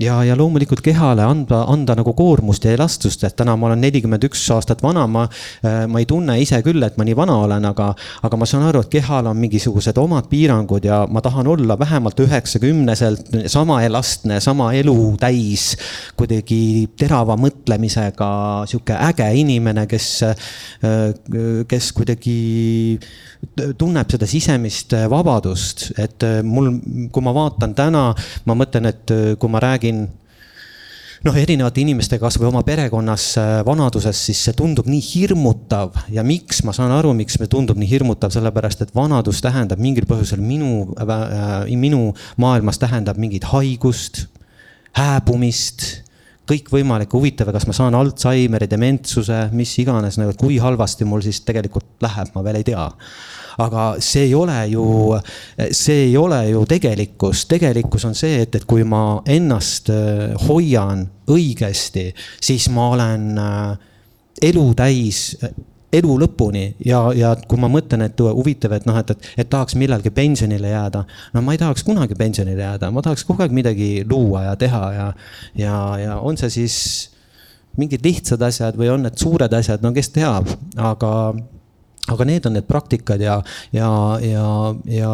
ja, ja loomulikult kehale anda, anda nagu koormust ja elastust, et täna ma olen nelikümmend üks aastat vana, ma, äh, ma ei tunne ise küll, et ma nii vana olen, aga, aga ma saan aru, et kehal on mingisugused omad piirangud ja ma tahan olla vähemalt üheksakümneselt sama elastne, sama elu täis, kuidagi terava mõtlemisega, sihuke äge inimene, kes, äh, kes kuidagi tunneb seda sisemist vabadust, et mul, kui ma vaatan täna, ma mõtlen, et kui ma räägin räägin noh, erinevate inimestega, kasvõi oma perekonnas äh, vanaduses, siis see tundub nii hirmutav. Ja miks, ma saan aru, miks see tundub nii hirmutav, sellepärast et vanadus tähendab mingil põhjusel minu äh,, minu maailmas tähendab mingit haigust, hääbumist kõikvõimalikku huvitav, kas ma saan Alžeimeri dementsuse, mis iganes, nagu kui halvasti mul siis tegelikult läheb, ma veel ei tea aga see ei ole ju, see ei ole ju tegelikkus, tegelikkus on see, et, et kui ma ennast äh, hoian õigesti, siis ma olen äh, elu täis elu lõpuni. Ja, ja kui ma mõtlen, et huvitav, et noh, et, et, et tahaks millalgi pensionile jääda. no ma ei tahaks kunagi pensionile jääda, ma tahaks kogu aeg midagi luua ja teha ja, ja, ja on see siis mingid lihtsad asjad või on need suured asjad, no kes teab, aga aga need on need praktikad ja, ja, ja, ja,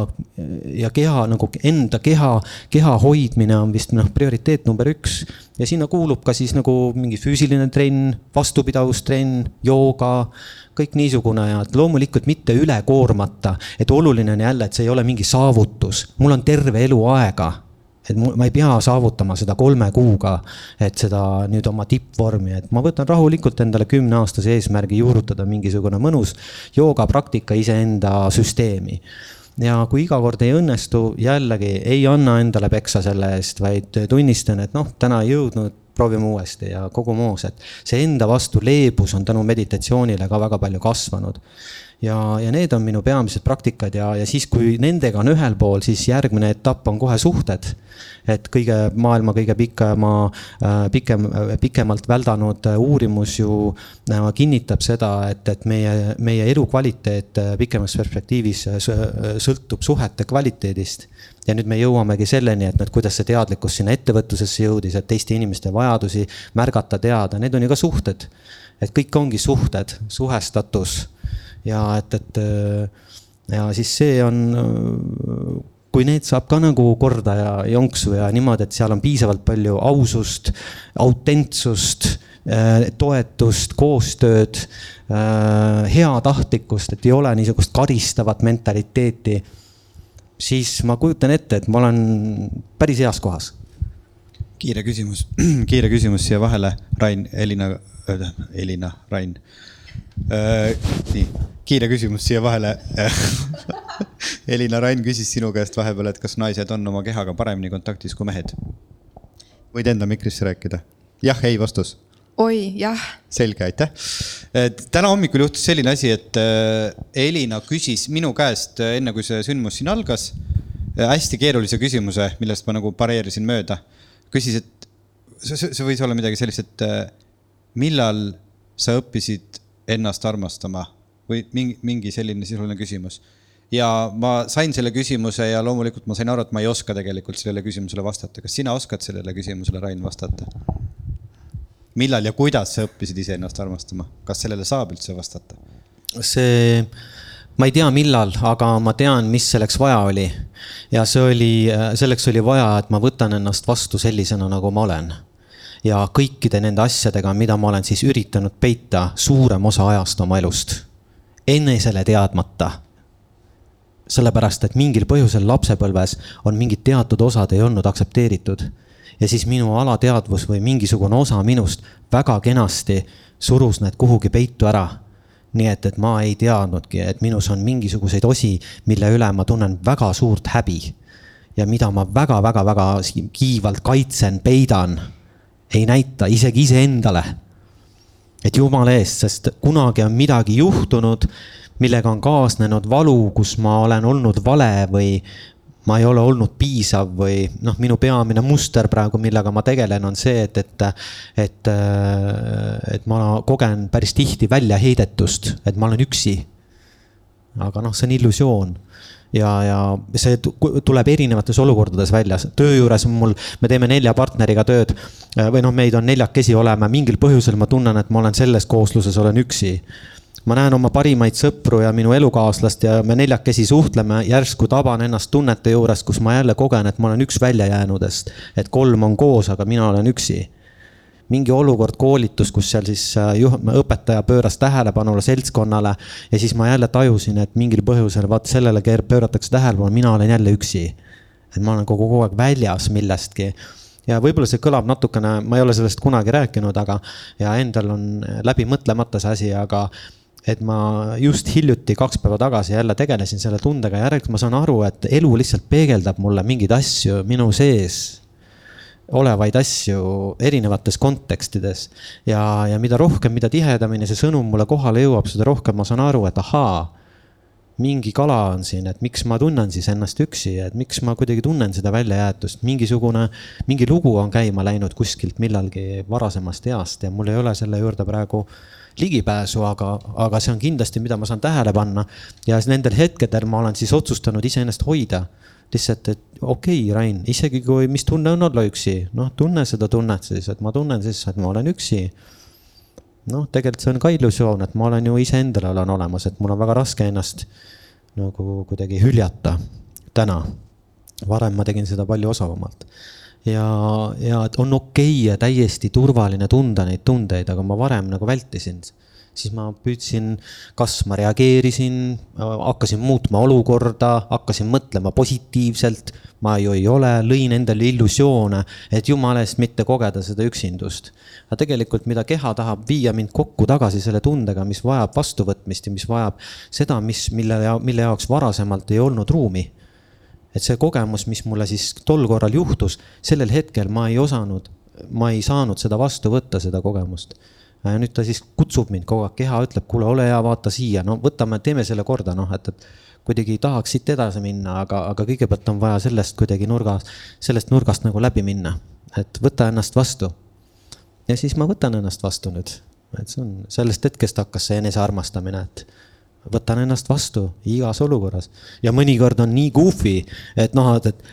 ja keha nagu enda keha, keha hoidmine on vist noh, prioriteet number üks. ja sinna kuulub ka siis nagu mingi füüsiline trenn, vastupidavustrenn, jooga, kõik niisugune ja loomulikult mitte üle koormata. et oluline on jälle, et see ei ole mingi saavutus, mul on terve elu aega et ma ei pea saavutama seda kolme kuuga, et seda nüüd oma tippvormi, et ma võtan rahulikult endale kümneaastase eesmärgi juurutada mingisugune mõnus joogapraktika iseenda süsteemi. Ja kui iga kord ei õnnestu, jällegi ei anna endale peksa selle eest, vaid tunnistan, et noh, täna ei jõudnud, proovime uuesti ja kogu moos, et see enda vastu leebus on tänu meditatsioonile ka väga palju kasvanud ja, ja need on minu peamised praktikad ja, ja siis, kui nendega on ühel pool, siis järgmine etapp on kohe suhted. et kõige, maailma kõige pikema, äh, pikem, pikemalt väldanud äh, uurimus ju äh, kinnitab seda, et, et meie, meie elukvaliteet pikemas perspektiivis sõltub suhete kvaliteedist ja nüüd me jõuamegi selleni, et nüüd, kuidas see teadlikkus sinna ettevõtlusesse jõudis, et teiste inimeste vajadusi märgata, teada, need on ju ka suhted. et kõik ongi suhted, suhestatus ja et, et ja siis see on, kui need saab ka nagu korda ja jonksu ja niimoodi, et seal on piisavalt palju ausust, autentsust, toetust, koostööd, heatahtlikkust, et ei ole niisugust karistavat mentaliteeti. siis ma kujutan ette, et ma olen päris heas kohas. kiire küsimus, kiire küsimus siia vahele, Rain, Elina, Elina, Rain äh,. Nii, kiire küsimus siia vahele Elina Rain küsis sinu käest vahepeal, et kas naised on oma kehaga paremini kontaktis kui mehed? võid enda mikrisse rääkida? jah, ei vastus. oi, jah. selge, aitäh. täna hommikul juhtus selline asi, et äh, Elina küsis minu käest äh, enne, kui see sündmus siin algas, äh, hästi keerulise küsimuse, millest ma nagu pareerisin mööda. küsis, et see, see võis olla midagi sellist, et millal sa õppisid ennast armastama või mingi, mingi selline sisuline küsimus. ja ma sain selle küsimuse ja loomulikult ma sain aru, et ma ei oska tegelikult sellele küsimusele vastata. kas sina oskad sellele küsimusele, Rain, vastata? millal ja kuidas sa õppisid iseennast armastama, kas sellele saab üldse vastata? see, ma ei tea, millal, aga ma tean, mis selleks vaja oli. ja see oli, selleks oli vaja, et ma võtan ennast vastu sellisena, nagu ma olen ja kõikide nende asjadega, mida ma olen siis üritanud peita suurem osa ajast oma elust. enesele teadmata. sellepärast, et mingil põhjusel lapsepõlves on mingid teatud osad ei olnud aktsepteeritud. ja siis minu alateadvus või mingisugune osa minust väga kenasti surus need kuhugi peitu ära nii et, et ma ei teadnudki, et minus on mingisuguseid osi, mille üle ma tunnen väga suurt häbi. ja mida ma väga-väga-väga kiivalt kaitsen, peidan ei näita isegi iseendale. et jumala eest, sest kunagi on midagi juhtunud, millega on kaasnenud valu, kus ma olen olnud vale või ma ei ole olnud piisav või noh, minu peamine muster praegu, millega ma tegelen, on see, et, et, et, et ma kogen päris tihti väljaheidetust, et ma olen üksi. aga noh, see on illusioon ja, ja see tuleb erinevates olukordades välja, töö juures mul, me teeme nelja partneriga tööd või noh, meid on neljakesi oleme, mingil põhjusel ma tunnen, et ma olen selles koosluses, olen üksi. Ma näen oma parimaid sõpru ja minu elukaaslast ja me neljakesi suhtleme, järsku taban ennast tunnete juures, kus ma jälle kogen, et ma olen üks väljajäänudest. et kolm on koos, aga mina olen üksi mingi olukord, koolitus, kus seal siis äh, juh-, õpetaja pööras tähelepanu seltskonnale ja siis ma jälle tajusin, et mingil põhjusel vaat sellele pööratakse tähelepanu, mina olen jälle üksi. et ma olen kogu, kogu aeg väljas millestki ja võib-olla see kõlab natukene, ma ei ole sellest kunagi rääkinud, aga ja endal on läbi mõtlemata see asi, aga et ma just hiljuti, kaks päeva tagasi jälle tegelesin selle tundega, järelikult ma saan aru, et elu lihtsalt peegeldab mulle mingeid asju minu sees olevaid asju erinevates kontekstides. ja, ja mida rohkem, mida tihedamini see sõnum mulle kohale jõuab, seda rohkem ma saan aru, et ahaa, mingi kala on siin, et miks ma tunnen siis ennast üksi, et miks ma kuidagi tunnen seda väljajäetust, mingisugune, mingi lugu on käima läinud kuskilt millalgi varasemast east ja mul ei ole selle juurde praegu ligipääsu, aga, aga see on kindlasti, mida ma saan tähele panna. ja nendel hetkedel ma olen siis otsustanud iseennast hoida lihtsalt, et okei okay,, Rain, isegi kui, mis tunne on olla üksi, noh, tunne seda tunnet siis, et ma tunnen siis, et ma olen üksi. noh, tegelikult see on ka illusioon, et ma olen ju iseendale olen olemas, et mul on väga raske ennast nagu kuidagi hüljata täna. varem ma tegin seda palju osavamalt ja, ja et on okei okay ja täiesti turvaline tunda neid tundeid, aga ma varem nagu vältisin siis ma püüdsin, kas ma reageerisin, hakkasin muutma olukorda, hakkasin mõtlema positiivselt. ma ju ei ole, lõin endale illusioone, et jumala eest mitte kogeda seda üksindust. aga tegelikult, mida keha tahab viia mind kokku tagasi selle tundega, mis vajab vastuvõtmist ja mis vajab seda, mis, mille, mille jaoks varasemalt ei olnud ruumi et see kogemus, mis mulle siis tol korral juhtus, sellel hetkel ma ei osanud, ma ei saanud seda vastu võtta, seda kogemust ja nüüd ta siis kutsub mind kogu aeg, keha ütleb, kuule, ole hea, vaata siia, no võtame, teeme selle korda, noh, et, et kuidagi tahaks siit edasi minna, aga, aga kõigepealt on vaja sellest kuidagi nurgast, sellest nurgast nagu läbi minna, et võta ennast vastu. ja siis ma võtan ennast vastu nüüd, et see on, sellest hetkest hakkas see enesearmastamine, et võtan ennast vastu igas olukorras. Ja mõnikord on nii goofy, et noh, et, et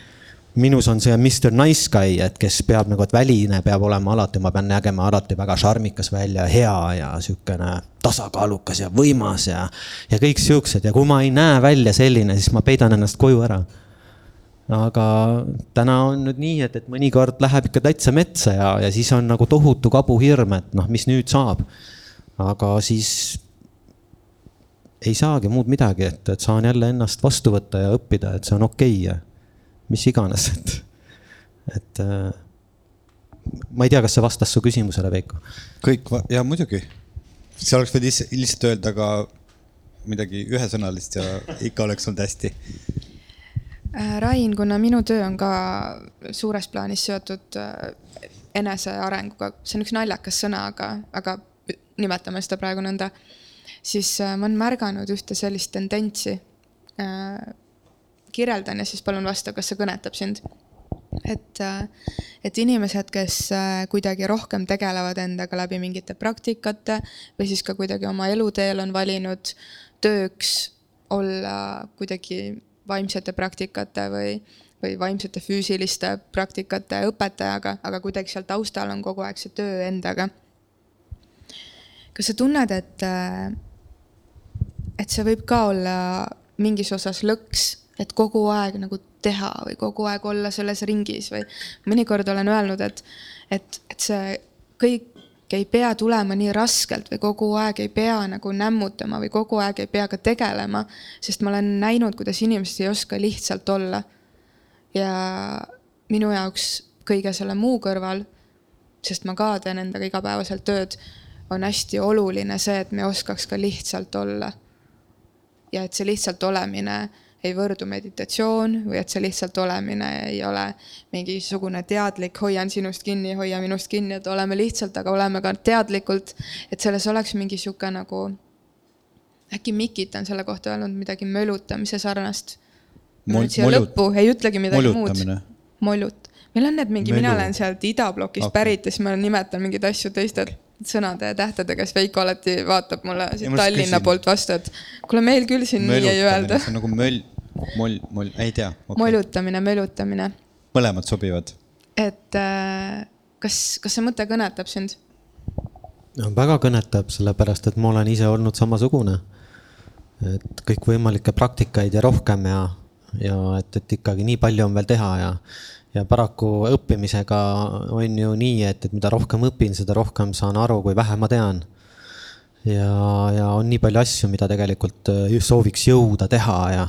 minus on see Mr Nice Guy, et kes peab nagu, et väline peab olema alati, ma pean nägema alati väga šarmikas välja, hea ja sihukene tasakaalukas ja võimas ja, ja kõik siuksed ja kui ma ei näe välja selline, siis ma peidan ennast koju ära. aga täna on nüüd nii, et, et mõnikord läheb ikka täitsa metsa ja, ja siis on nagu tohutu kabuhirm, et noh, mis nüüd saab. aga siis ei saagi muud midagi, et, et saan jälle ennast vastu võtta ja õppida, et see on okei okay mis iganes, et, et äh, ma ei tea, kas see vastas su küsimusele, Veiko? kõik, ja muidugi. sa oleks võinud lihtsalt öelda ka midagi ühesõnalist ja ikka oleks olnud hästi. Äh, Rain, kuna minu töö on ka suures plaanis seotud äh, enesearenguga, see on üks naljakas sõna, aga, aga nimetame seda praegu nõnda, siis ma olen märganud ühte sellist tendentsi. Kirjeldan ja siis palun vasta, kas see kõnetab sind et, et inimesed, kes kuidagi rohkem tegelevad endaga läbi mingite praktikate või siis ka kuidagi oma eluteel on valinud tööks olla kuidagi vaimsete praktikate või, või vaimsete füüsiliste praktikate õpetajaga, aga kuidagi seal taustal on kogu aeg see töö endaga. kas sa tunned, et, et see võib ka olla mingis osas lõks, et kogu aeg nagu teha või kogu aeg olla selles ringis või mõnikord olen öelnud, et, et, et see kõik ei pea tulema nii raskelt või kogu aeg ei pea nagu nämmutama või kogu aeg ei pea ka tegelema, sest ma olen näinud, kuidas inimesed ei oska lihtsalt olla. ja minu jaoks kõige selle muu kõrval, sest ma ka teen endaga igapäevaselt tööd, on hästi oluline see, et me oskaks ka lihtsalt olla. ja et see lihtsalt olemine ei võrdu meditatsioon või et see lihtsalt olemine ei ole mingisugune teadlik, hoian sinust kinni, hoia minust kinni, et oleme lihtsalt, aga oleme ka teadlikult, et selles oleks mingi sihuke nagu, äkki Mikit on selle kohta öelnud midagi mölutamise sarnast. Siia lõppu ei ütlegi midagi muud. molut, meil on need mingi, mina olen sealt idablokist okay. pärit ja siis ma nimetan mingeid asju teistelt sõnade ja tähtedega, siis Veiko alati vaatab mulle siit Tallinna küsin. poolt vastu, et kuule, meil küll siin nii ei öelda. see on nagu möll, moll, moll, ei tea okay.. molutamine, mölutamine. mõlemad sobivad. et äh, kas, kas see mõte kõnetab sind? no väga kõnetab, sellepärast et ma olen ise olnud samasugune. et kõikvõimalikke praktikaid ja rohkem ja, ja et, et ikkagi nii palju on veel teha ja, ja paraku õppimisega on ju nii, et, et mida rohkem õpin, seda rohkem saan aru, kui vähe ma tean ja, ja on nii palju asju, mida tegelikult äh, sooviks jõuda teha ja,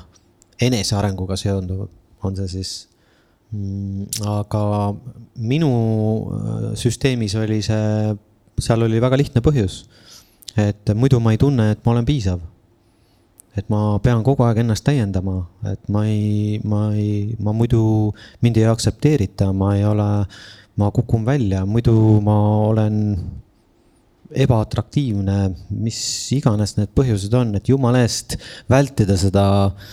enesearenguga seonduv, on see siis mm,. aga minu äh, süsteemis oli see, seal oli väga lihtne põhjus. et muidu ma ei tunne, et ma olen piisav. et ma pean kogu aeg ennast täiendama, et ma ei, ma ei, ma muidu, mind ei aktsepteerita, ma ei ole, ma kukun välja, muidu ma olen ebaatraktiivne, mis iganes need põhjused on, et jumala eest vältida seda äh,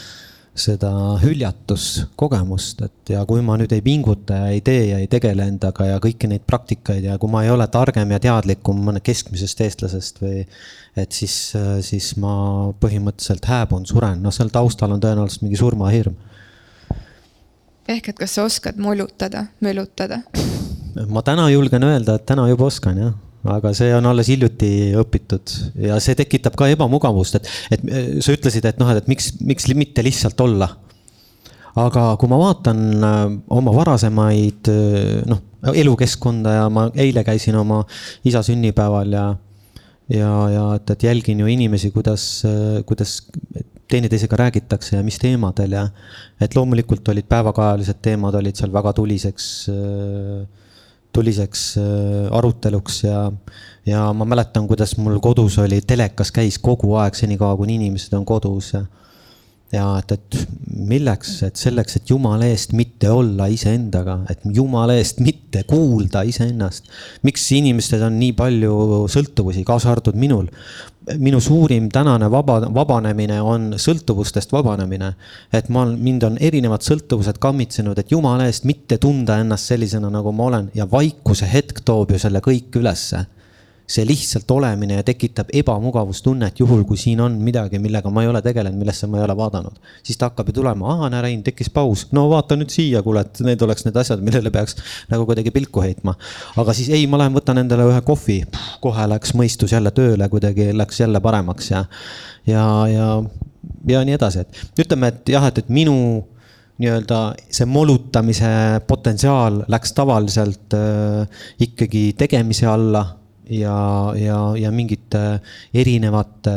seda hüljatuskogemust, et ja kui ma nüüd ei pinguta ja ei tee ja ei tegele endaga ja kõiki neid praktikaid ja kui ma ei ole targem ja teadlikum mõne keskmisest eestlasest või et siis, siis ma põhimõtteliselt hääbun, suren, noh, seal taustal on tõenäoliselt mingi surmahirm. ehk et kas sa oskad molutada, mölutada? ma täna julgen öelda, et täna juba oskan jah aga see on alles hiljuti õpitud ja see tekitab ka ebamugavust, et, et äh, sa ütlesid, et noh, et miks, miks mitte lihtsalt olla. aga kui ma vaatan äh, oma varasemaid äh, noh, elukeskkonda ja ma eile käisin oma isa sünnipäeval ja, ja, ja et, et jälgin ju inimesi, kuidas, kuidas teineteisega räägitakse ja mis teemadel ja et loomulikult olid päevakajalised teemad olid seal väga tuliseks äh, tuliseks äh, aruteluks ja, ja ma mäletan, kuidas mul kodus oli, telekas käis kogu aeg, senikaua kuni inimesed on kodus ja ja et, et milleks, et selleks, et jumala eest mitte olla iseendaga, et jumala eest mitte kuulda iseennast. miks inimestel on nii palju sõltuvusi, kaasa arvatud minul? Minu suurim tänane vaba, vabanemine on sõltuvustest vabanemine. et ma, mind on erinevad sõltuvused kammitsenud, et jumala eest mitte tunda ennast sellisena, nagu ma olen ja vaikuse hetk toob ju selle kõik ülesse see lihtsalt olemine tekitab ebamugavustunnet, juhul kui siin on midagi, millega ma ei ole tegelenud, millesse ma ei ole vaadanud. siis ta hakkab ju tulema, aa, näe Rein, tekkis paus, no vaata nüüd siia, kuule, et need oleks need asjad, millele peaks nagu kuidagi pilku heitma. aga siis ei, ma lähen võtan endale ühe kohvi, kohe läks mõistus jälle tööle, kuidagi läks jälle paremaks ja, ja, ja, ja nii edasi, et ütleme, et jah, et, et minu nii-öelda see molutamise potentsiaal läks tavaliselt äh, ikkagi tegemise alla ja, ja, ja mingite erinevate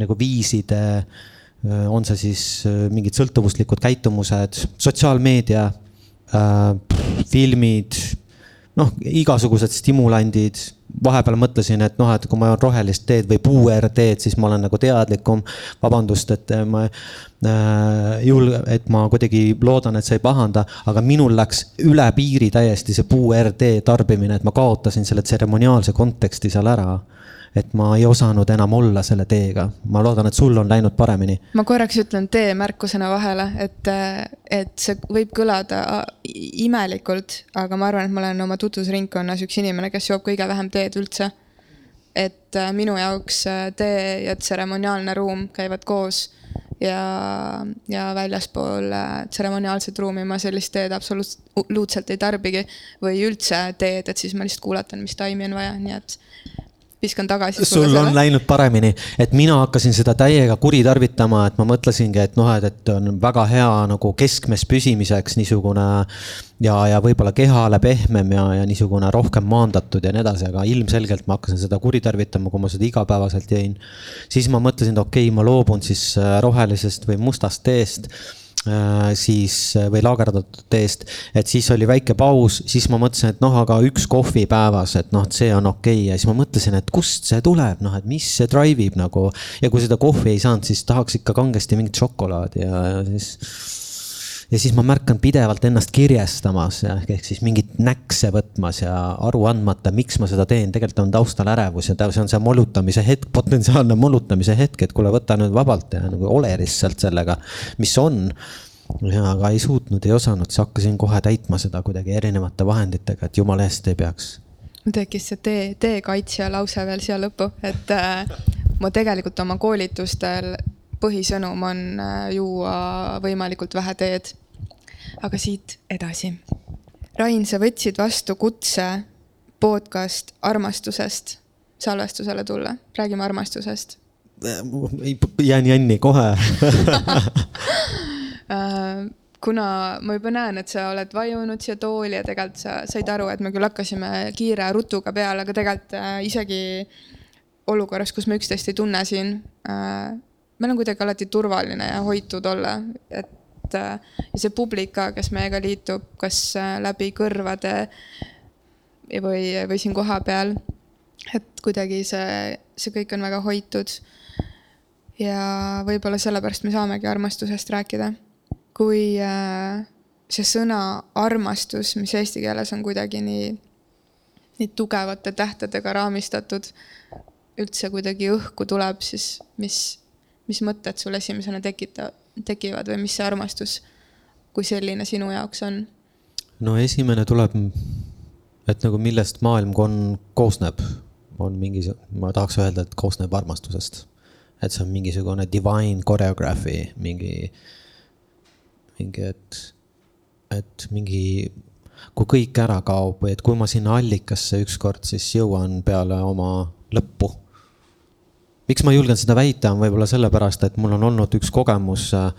nagu viiside äh,, on see siis äh, mingid sõltuvuslikud käitumused, sotsiaalmeedia äh,, filmid, noh, igasugused stimulandid vahepeal mõtlesin, et noh, et kui ma joon rohelist teed või puuerteed, siis ma olen nagu teadlikum. vabandust, et ma äh, julge, et ma kuidagi loodan, et sa ei pahanda, aga minul läks üle piiri täiesti see puuertee tarbimine, et ma kaotasin selle tseremoniaalse konteksti seal ära et ma ei osanud enam olla selle teega. ma loodan, et sul on läinud paremini. ma korraks ütlen tee märkusena vahele, et, et see võib kõlada imelikult, aga ma arvan, et ma olen oma tutvusringkonnas üks inimene, kes joob kõige vähem teed üldse. et äh, minu jaoks äh, tee ja tseremoniaalne ruum käivad koos ja, ja väljaspool äh, tseremoniaalset ruumi ma sellist teed absoluutselt ei tarbigi. või üldse teed, et siis ma lihtsalt kuulatan, mis taimi on vaja, nii et viskan tagasi. sul on läinud paremini, et mina hakkasin seda täiega kuritarvitama, et ma mõtlesingi, et noh, et, et on väga hea nagu keskmes püsimiseks niisugune ja, ja võib-olla kehale pehmem ja, ja niisugune rohkem maandatud ja nii edasi, aga ilmselgelt ma hakkasin seda kuritarvitama, kui ma seda igapäevaselt jõin. siis ma mõtlesin, et okei okay,, ma loobun siis äh, rohelisest või mustast teest siis äh, või laagerdatud teest, et siis oli väike paus, siis ma mõtlesin, et noh, aga üks kohvi päevas, et noh, et see on okei okay. ja siis ma mõtlesin, et kust see tuleb, noh, et mis see drive ib nagu. ja kui seda kohvi ei saanud, siis tahaks ikka kangesti mingit šokolaadi ja siis ja siis ma märkan pidevalt ennast kirjestamas ehk siis mingit näkse võtmas ja aru andmata, miks ma seda teen, tegelikult on taustal ärevus ja see on see molutamise hetk, potentsiaalne molutamise hetk, et kuule, võta nüüd vabalt ja nagu ole lihtsalt sellega, mis on ja aga ei suutnud, ei osanud, siis hakkasin kohe täitma seda kuidagi erinevate vahenditega, et jumala eest ei peaks. tekkis see tee, teekaitsja lause veel siia lõppu, et äh, ma tegelikult oma koolitustel põhisõnum on äh, juua võimalikult vähe teed. aga siit edasi. Rain, sa võtsid vastu kutse podcast armastusest salvestusele tulla, räägime armastusest. jään jänni kohe äh, kuna ma juba näen, et sa oled vajunud siia tooli ja tegelikult sa said aru, et me küll hakkasime kiire rutuga peale, aga tegelikult äh, isegi olukorras, kus me üksteist ei tunne siin äh,, meil on kuidagi alati turvaline ja hoitud olla, et äh, ja see publik ka, kes meiega liitub, kas äh, läbi kõrvade või, või siin kohapeal. et kuidagi see, see kõik on väga hoitud. ja võib-olla sellepärast me saamegi armastusest rääkida. kui äh, see sõna armastus, mis eesti keeles on kuidagi nii, nii tugevate tähtedega raamistatud, üldse kuidagi õhku tuleb, siis mis mis mõtted sul esimesena tekita-, tekivad või mis see armastus kui selline sinu jaoks on? no esimene tuleb, et nagu millest maailm kon-, koosneb, on mingi, ma tahaks öelda, et koosneb armastusest. et see on mingisugune divine choreography, mingi, mingi, et, et mingi, kui kõik ära kaob või et kui ma sinna allikasse ükskord siis jõuan peale oma lõppu miks ma julgen seda väita, on võib-olla sellepärast, et mul on olnud üks kogemus, äh,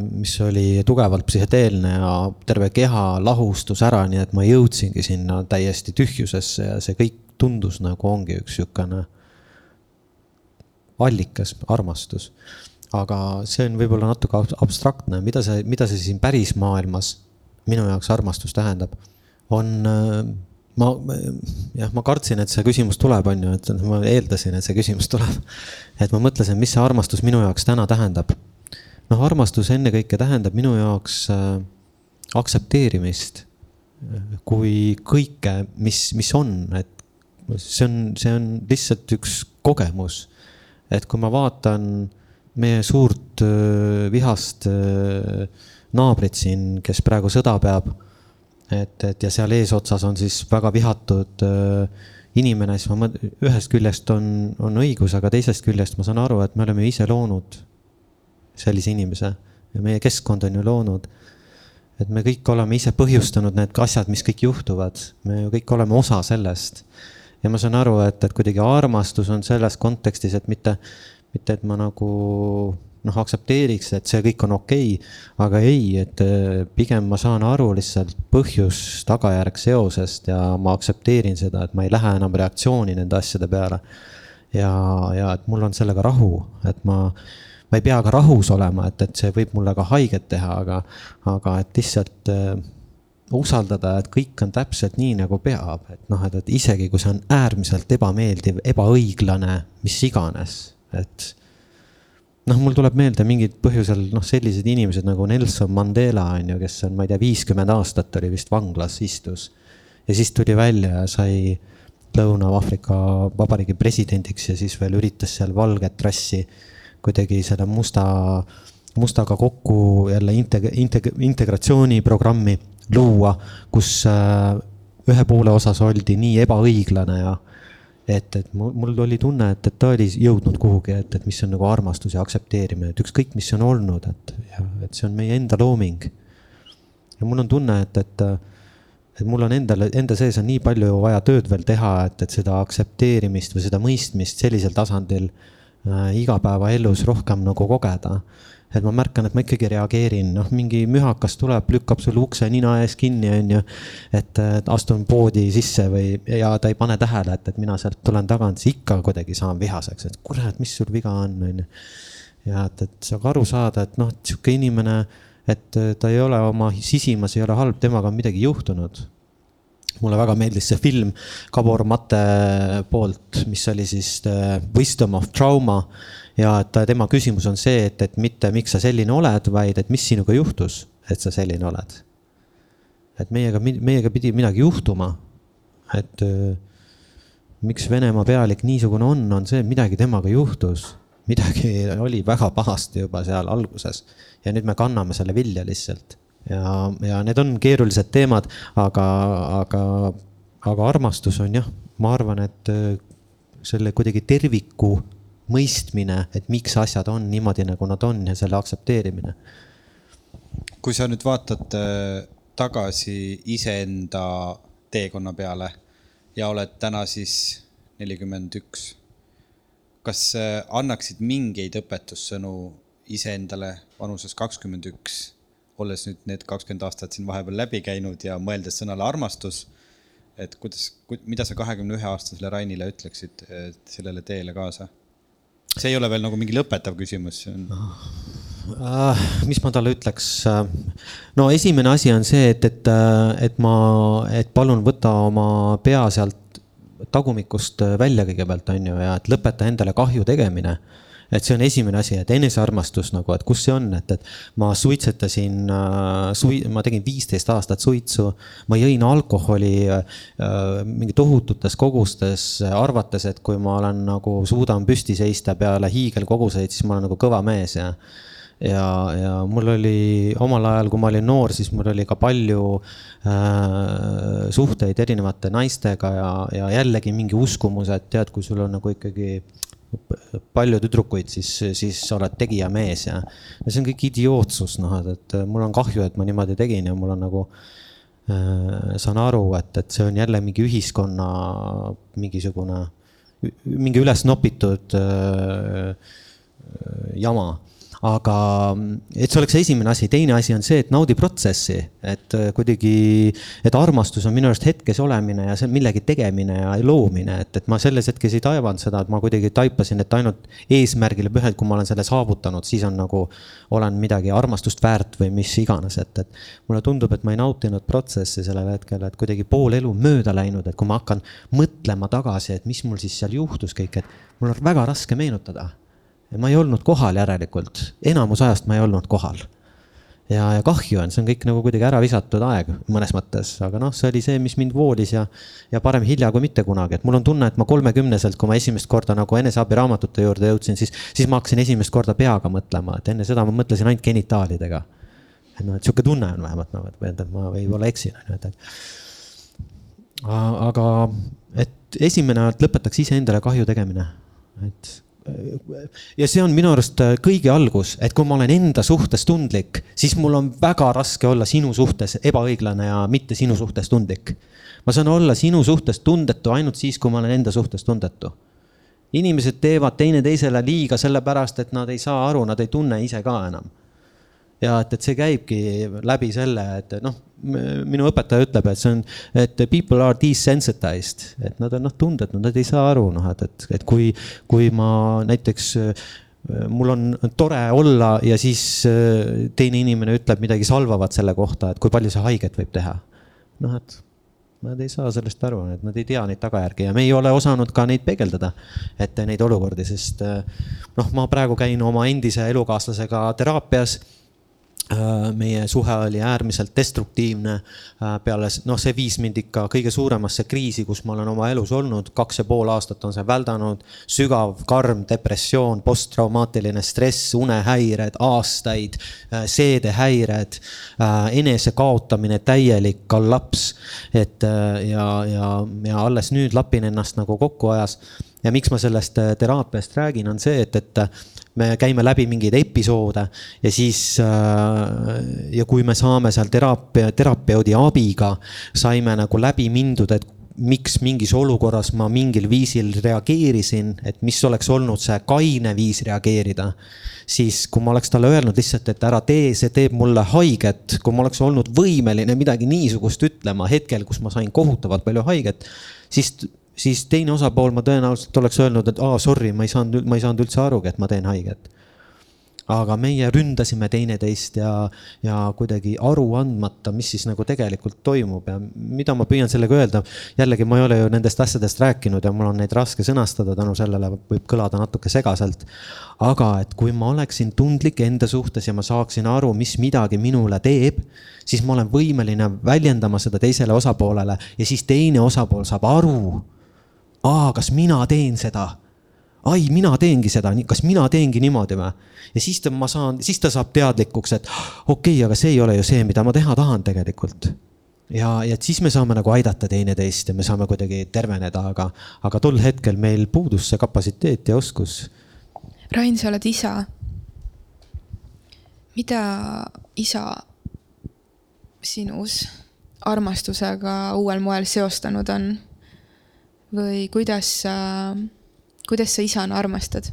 mis oli tugevalt psühhedeelne ja terve keha lahustus ära, nii et ma jõudsingi sinna täiesti tühjusesse ja see kõik tundus nagu ongi üks sihukene allikas, armastus. aga see on võib-olla natuke abstraktne, mida see, mida see siin päris maailmas minu jaoks armastus tähendab, on äh, ma, jah, ma kartsin, et see küsimus tuleb, on ju, et ma eeldasin, et see küsimus tuleb. et ma mõtlesin, mis see armastus minu jaoks täna tähendab. noh, armastus ennekõike tähendab minu jaoks äh, aktsepteerimist kui kõike, mis, mis on, et see on, see on lihtsalt üks kogemus. et kui ma vaatan meie suurt äh, vihast äh, naabrit siin, kes praegu sõda peab et, et ja seal eesotsas on siis väga vihatud äh, inimene, siis ma mõtlen, ühest küljest on, on õigus, aga teisest küljest ma saan aru, et me oleme ise loonud sellise inimese ja meie keskkond on ju loonud. et me kõik oleme ise põhjustanud need asjad, mis kõik juhtuvad, me ju kõik oleme osa sellest. ja ma saan aru, et, et kuidagi armastus on selles kontekstis, et mitte, mitte et ma nagu noh, aktsepteeriks, et see kõik on okei okay,. aga ei, et äh, pigem ma saan aru lihtsalt põhjus-tagajärg seosest ja ma aktsepteerin seda, et ma ei lähe enam reaktsiooni nende asjade peale. ja, ja et mul on sellega rahu, et ma, ma ei pea ka rahus olema, et, et see võib mulle ka haiget teha, aga, aga et lihtsalt äh, usaldada, et kõik on täpselt nii, nagu peab, et noh, et, et isegi kui see on äärmiselt ebameeldiv, ebaõiglane, mis iganes, et noh, mul tuleb meelde mingid põhjusel noh, sellised inimesed nagu Nelson Mandela on ju, kes on, ma ei tea, viiskümmend aastat oli vist vanglas istus. ja siis tuli välja ja sai Lõuna-Aafrika Vabariigi presidendiks ja siis veel üritas seal valget rassi kuidagi selle musta, mustaga kokku jälle integ-, integ-, integratsiooniprogrammi luua, kus äh, ühe poole osas oldi nii ebaõiglane ja et, et mul, oli tunne, et, et ta oli jõudnud kuhugi, et, et mis on nagu armastus ja aktsepteerimine, et ükskõik, mis on olnud, et, et see on meie enda looming. ja mul on tunne, et, et, et mul on endale, enda sees on nii palju vaja tööd veel teha, et, et seda aktsepteerimist või seda mõistmist sellisel tasandil äh, igapäevaelus rohkem nagu kogeda et ma märkan, et ma ikkagi reageerin, noh, mingi mühakas tuleb, lükkab sul ukse nina ees kinni, onju. et astun poodi sisse või, ja ta ei pane tähele, et, et mina sealt tulen tagant, siis ikka kuidagi saan vihaseks, et kurat, mis sul viga on, onju. ja et, et saab aru saada, et noh, sihuke inimene, et ta ei ole oma sisimas, ei ole halb, temaga on midagi juhtunud mulle väga meeldis see film Gabor Mate poolt, mis oli siis The Wisdom of Trauma ja et tema küsimus on see, et, et mitte miks sa selline oled, vaid et mis sinuga juhtus, et sa selline oled. et meiega, meiega pidi midagi juhtuma. et äh, miks Venemaa pealik niisugune on, on see, et midagi temaga juhtus. midagi oli väga pahasti juba seal alguses ja nüüd me kanname selle vilja lihtsalt. ja, ja need on keerulised teemad, aga, aga, aga armastus on jah, ma arvan, et äh, selle kuidagi terviku mõistmine, et miks asjad on niimoodi, nagu nad on ja selle aktsepteerimine. kui sa nüüd vaatad äh, tagasi iseenda teekonna peale ja oled täna siis nelikümmend üks, kas äh, annaksid mingeid õpetussõnu iseendale vanuses kakskümmend üks, olles nüüd need kakskümmend aastat siin vahepeal läbi käinud ja mõeldes sõnale armastus, et kuidas, mida sa kahekümne ühe aastasele Rainile ütleksid sellele teele kaasa? See ei ole veel nagu mingi lõpetav küsimus, see on uh,. mis ma talle ütleks? no esimene asi on see, et, et, et ma, et palun võta oma pea sealt tagumikust välja kõigepealt, on ju, ja et lõpeta endale kahju tegemine et see on esimene asi, et enesearmastus nagu, et kus see on, et, et ma suitsetasin äh,, sui-, ma tegin viisteist aastat suitsu. ma jõin alkoholi äh, mingi tohututes kogustes, arvates, et kui ma olen nagu suudan püsti seista peale hiigelkoguseid, siis ma olen nagu kõva mees ja ja, ja mul oli omal ajal, kui ma olin noor, siis mul oli ka palju äh, suhteid erinevate naistega ja, ja jällegi mingi uskumus, et tead, kui sul on nagu ikkagi palju tüdrukuid, siis, siis sa oled tegija mees ja, ja see on kõik idiootsus, noh, et, et mul on kahju, et ma niimoodi tegin ja mul on nagu äh,. saan aru, et, et see on jälle mingi ühiskonna mingisugune, mingi üles nopitud äh, jama aga et see oleks esimene asi, teine asi on see, et naudi protsessi, et äh, kuidagi, et armastus on minu arust hetkes olemine ja see millegi tegemine ja loomine, et, et ma selles hetkes ei taevanud seda, et ma kuidagi taipasin, et ainult eesmärgile pühend, kui ma olen selle saavutanud, siis on nagu, olen midagi armastust väärt või mis iganes, et, et mulle tundub, et ma ei nautinud protsessi sellel hetkel, et kuidagi pool elu mööda läinud, et kui ma hakkan mõtlema tagasi, et mis mul siis seal juhtus kõik, et mul on väga raske meenutada ma ei olnud kohal järelikult, enamus ajast ma ei olnud kohal. ja, ja kahju on, see on kõik nagu kuidagi ära visatud aeg mõnes mõttes, aga noh, see oli see, mis mind voolis ja, ja parem hilja kui mitte kunagi, et mul on tunne, et ma kolmekümneselt, kui ma esimest korda nagu eneseabiraamatute juurde jõudsin, siis, siis ma hakkasin esimest korda peaga mõtlema, et enne seda ma mõtlesin ainult genitaalidega. et noh, et sihuke tunne on vähemalt noh, et ma võib-olla eksin, on ju, et. aga, et esimene, et lõpetaks iseendale kahju tegemine, et ja see on minu arust äh, kõige algus, et kui ma olen enda suhtes tundlik, siis mul on väga raske olla sinu suhtes ebaõiglane ja mitte sinu suhtes tundlik. ma saan olla sinu suhtes tundetu ainult siis, kui ma olen enda suhtes tundetu. inimesed teevad teineteisele liiga sellepärast, et nad ei saa aru, nad ei tunne ise ka enam. Ja et, et see käibki läbi selle, et noh, minu õpetaja ütleb, et see on, et people are desensitized, et nad on noh, tundetud, nad ei saa aru, noh, et, et, et kui, kui ma näiteks mul on tore olla ja siis teine inimene ütleb midagi salvavat selle kohta, et kui palju see haiget võib teha. noh, et Nad ei saa sellest aru, et nad ei tea neid tagajärgi ja me ei ole osanud ka neid peegeldada, et neid olukordi, sest noh, ma praegu käin oma endise elukaaslasega teraapias Äh, meie suhe oli äärmiselt destruktiivne. Äh, peale, noh, see viis mind ikka kõige suuremasse kriisi, kus ma olen oma elus olnud, kaks ja pool aastat on see väldanud. sügav, karm depressioon, posttraumaatiline stress, unehäired, aastaid, äh, seedehäired, enese kaotamine, täielik kollaps. et ja, ja, ja alles nüüd lapin ennast nagu kokku ajas ja miks ma sellest teraapiast räägin, on see, et, et me käime läbi mingeid episoode ja siis äh, ja kui me saame seal teraapia, terapeudi abiga, saime nagu läbi mindud, et miks mingis olukorras ma mingil viisil reageerisin, et mis oleks olnud see kaine viis reageerida. siis kui ma oleks talle öelnud lihtsalt, et ära tee, see teeb mulle haiget, kui ma oleks olnud võimeline midagi niisugust ütlema hetkel, kus ma sain kohutavalt palju haiget, siis siis teine osapool ma tõenäoliselt oleks öelnud, et aa, sorry, ma ei saanud, ma ei saanud üldse arugi, et ma teen haiget. aga meie ründasime teineteist ja, ja kuidagi aru andmata, mis siis nagu tegelikult toimub ja mida ma püüan sellega öelda. jällegi, ma ei ole ju nendest asjadest rääkinud ja mul on neid raske sõnastada, tänu sellele võib kõlada natuke segaselt. aga et kui ma oleksin tundlik enda suhtes ja ma saaksin aru, mis midagi minule teeb siis ma olen võimeline väljendama seda teisele osapoolele ja siis teine osapool saab aru aa, kas mina teen seda? ai, mina teengi seda, kas mina teengi niimoodi või? ja siis ta, ma saan, siis ta saab teadlikuks, et okei okay,, aga see ei ole ju see, mida ma teha tahan tegelikult. ja, ja siis me saame nagu aidata teineteist ja me saame kuidagi terveneda, aga, aga tol hetkel meil puudus see kapatsiteet ja oskus. Rain, sa oled isa. mida isa sinus armastusega uuel moel seostanud on? Või kuidas sa, kuidas sa isana armastad?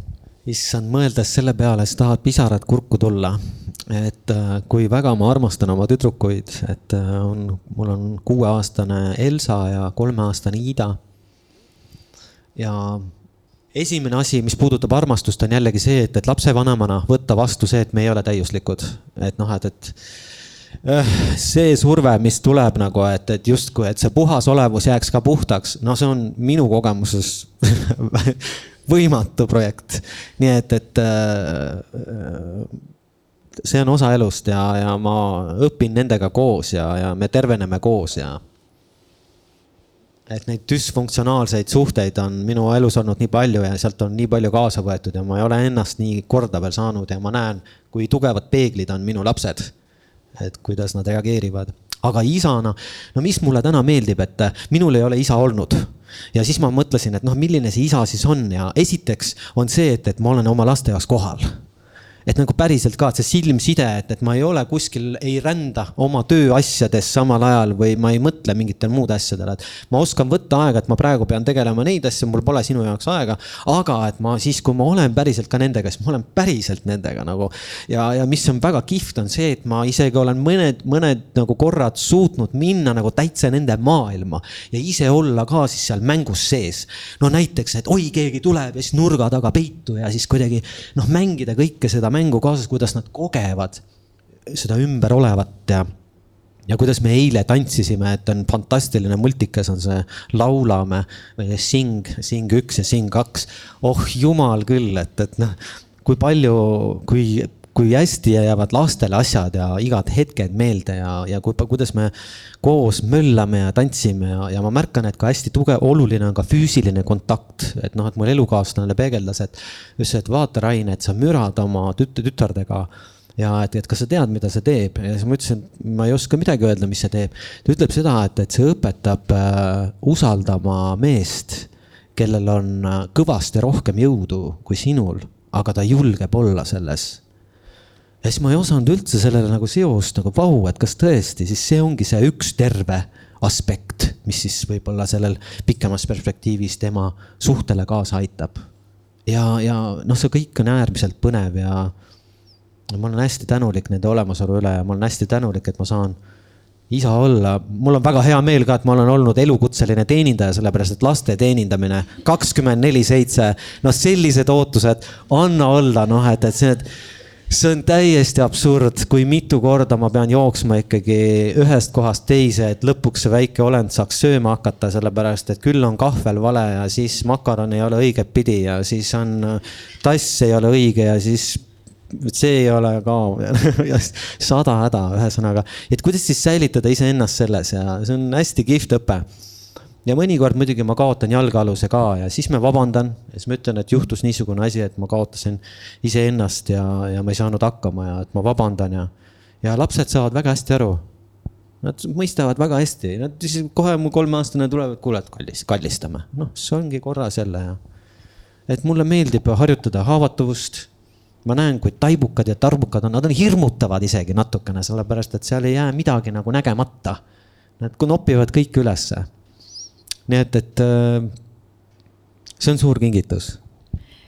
issand, mõeldes selle peale, siis tahad pisarad kurku tulla. et äh, kui väga ma armastan oma tüdrukuid, et äh, on, mul on kuueaastane Elsa ja kolmeaastane Ida. ja esimene asi, mis puudutab armastust, on jällegi see, et, et lapsevanemana võtta vastu see, et me ei ole täiuslikud. et noh, et, et see surve, mis tuleb nagu, et, et justkui, et see puhas olevus jääks ka puhtaks, no see on minu kogemuses võimatu projekt. nii et, et äh, see on osa elust ja, ja ma õpin nendega koos ja, ja me terveneme koos ja. et neid düsfunktsionaalseid suhteid on minu elus olnud nii palju ja sealt on nii palju kaasa võetud ja ma ei ole ennast nii korda veel saanud ja ma näen, kui tugevad peeglid on minu lapsed et kuidas nad reageerivad. aga isana, no mis mulle täna meeldib, et minul ei ole isa olnud. Ja siis ma mõtlesin, et noh, milline see isa siis on. Ja esiteks on see, et, et ma olen oma laste jaoks kohal et nagu päriselt ka, et see silmside, et, et ma ei ole kuskil, ei rända oma tööasjades samal ajal või ma ei mõtle mingitele muud asjadele, et. ma oskan võtta aega, et ma praegu pean tegelema neid asju, mul pole sinu jaoks aega. aga et ma siis, kui ma olen päriselt ka nendega, siis ma olen päriselt nendega nagu. ja, ja mis on väga kihvt, on see, et ma isegi olen mõned, mõned nagu korrad suutnud minna nagu täitsa nende maailma ja ise olla ka siis seal mängus sees. no näiteks, et oi, keegi tuleb ja siis nurga taga peitu ja siis kuidagi noh, mängida kõike seda mängu kaasas, kuidas nad kogevad seda ümber olevat ja ja kuidas me eile tantsisime, et on fantastiline multikas on see Laulame või Sing, Sing üks ja Sing kaks. oh jumal küll, et, et noh, kui palju, kui, kui hästi jäävad lastele asjad ja igad hetked meelde ja, ja kui, kuidas me koos möllame ja tantsime ja, ja ma märkan, et ka hästi tugev, oluline on ka füüsiline kontakt. et noh, et mul elukaaslane peegeldas, et ütles, et vaata, Rain, et sa mürad oma tüt-, tütardega ja et, et kas sa tead, mida see teeb ja siis ma ütlesin, ma ei oska midagi öelda, mis see teeb. ta ütleb seda, et, et see õpetab äh, usaldama meest, kellel on äh, kõvasti rohkem jõudu kui sinul, aga ta julgeb olla selles. Ja siis ma ei osanud üldse sellele nagu seost nagu vau, et kas tõesti, siis see ongi see üks terve aspekt, mis siis võib-olla sellel pikemas perspektiivis tema suhtele kaasa aitab. Ja, ja noh, see kõik on äärmiselt põnev ja ma olen hästi tänulik nende olemasolu üle ja ma olen hästi tänulik, et ma saan isa olla, mul on väga hea meel ka, et ma olen olnud elukutseline teenindaja, sellepärast et laste teenindamine kakskümmend neli seitse, noh, sellised ootused, anna olla, noh, et, et see, et see on täiesti absurd, kui mitu korda ma pean jooksma ikkagi ühest kohast teise, et lõpuks see väike olend saaks sööma hakata, sellepärast et küll on kahvel vale ja siis makaron ei ole õiget pidi ja siis on tass ei ole õige ja siis see ei ole ka sada häda, ühesõnaga, et kuidas siis säilitada iseennast selles ja see on hästi kihvt õpe ja mõnikord muidugi ma kaotan jalgealuse ka ja siis ma vabandan ja siis ma ütlen, et juhtus niisugune asi, et ma kaotasin iseennast ja, ja ma ei saanud hakkama ja et ma vabandan ja, ja lapsed saavad väga hästi aru. Nad mõistavad väga hästi, nad siis kohe mu kolmeaastane tulevad, kuule, et kallis, kallistame, noh, see ongi korras jälle ja. et mulle meeldib harjutada haavatavust ma näen, kui taibukad ja tarbukad on, nad on hirmutavad isegi natukene, sellepärast et seal ei jää midagi nagu nägemata. Nad nopivad kõik ülesse nii et, et äh, see on suur kingitus.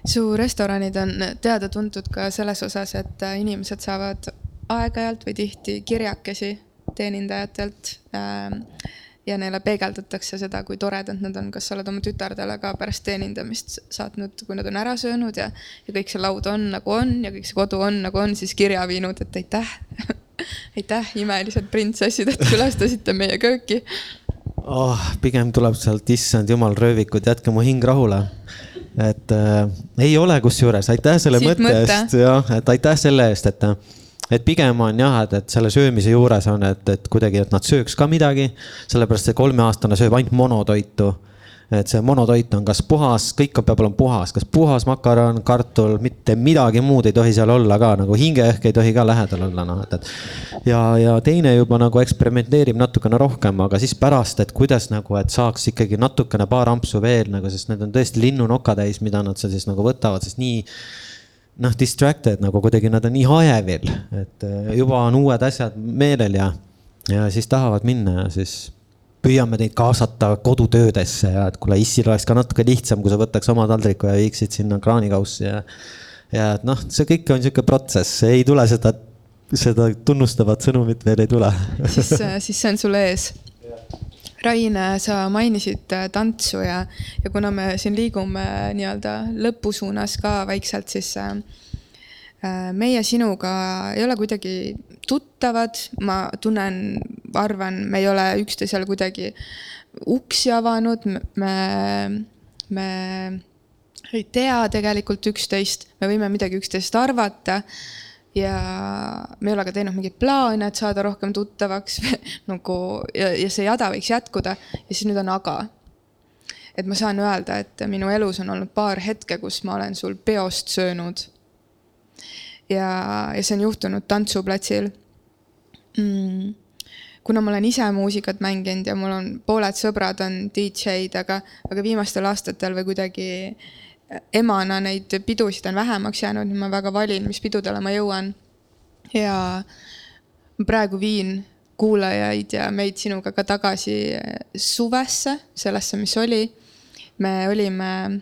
su restoranid on teada-tuntud ka selles osas, et äh, inimesed saavad aeg-ajalt või tihti kirjakesi teenindajatelt ähm, ja neile peegeldatakse seda, kui toredad nad on, kas sa oled oma tütardele ka pärast teenindamist saatnud, kui nad on ära söönud ja, ja kõik see laud on nagu on ja kõik see kodu on nagu on, siis kirja viinud, et aitäh aitäh, imelised printsessid, et külastasite meie kööki oh,. pigem tuleb sealt, issand jumal, röövikud, jätke mu hing rahule. et äh, ei ole kusjuures, aitäh selle Siit mõtte eest, jah, et aitäh selle eest, et et pigem on jah, et, et selle söömise juures on, et, et kuidagi, et nad sööks ka midagi, sellepärast see kolmeaastane sööb ainult monotoitu et see monotoit on kas puhas, kõik peab olema puhas, kas puhas makaron, kartul, mitte midagi muud ei tohi seal olla ka nagu hingeõhk ei tohi ka lähedal olla, noh, et, et. ja, ja teine juba nagu eksperimenteerib natukene rohkem, aga siis pärast, et kuidas nagu, et saaks ikkagi natukene paar ampsu veel nagu, sest need on tõesti linnunokatäis, mida nad seal siis nagu võtavad, sest nii noh, distracted nagu kuidagi nad on nii hajevil, et eh, juba on uued asjad meelel ja, ja siis tahavad minna ja siis püüame neid kaasata kodutöödesse ja et kuule, issil oleks ka natuke lihtsam, kui sa võtaks oma taldriku ja viiksid sinna kraanikaussi ja. ja et noh, see kõik on sihuke protsess, ei tule seda, seda tunnustavat sõnumit veel ei tule siis, siis see on sul ees. Rain, sa mainisid äh, tantsu ja, ja kuna me siin liigume nii-öelda lõpu suunas ka vaikselt, siis äh, Äh, meie sinuga ei ole kuidagi tuttavad, ma tunnen, arvan, me ei ole üksteisele kuidagi uksi avanud, me, me ei tea tegelikult üksteist, me võime midagi üksteisest arvata. ja me ei ole ka teinud mingeid plaane, et saada rohkem tuttavaks. Nagu ja, ja see jada võiks jätkuda. Ja siis nüüd on aga. Et ma saan öelda, et minu elus on olnud paar hetke, kus ma olen sul peost söönud ja, ja see on juhtunud tantsuplatsil mm kuna ma olen ise muusikat mänginud ja mul on pooled sõbrad on DJ-d, aga, aga viimastel aastatel või kuidagi emana neid pidusid on vähemaks jäänud, ma väga valin, mis pidudele ma jõuan. ja praegu viin kuulajaid ja meid sinuga ka tagasi suvesse, sellesse, mis oli. me olime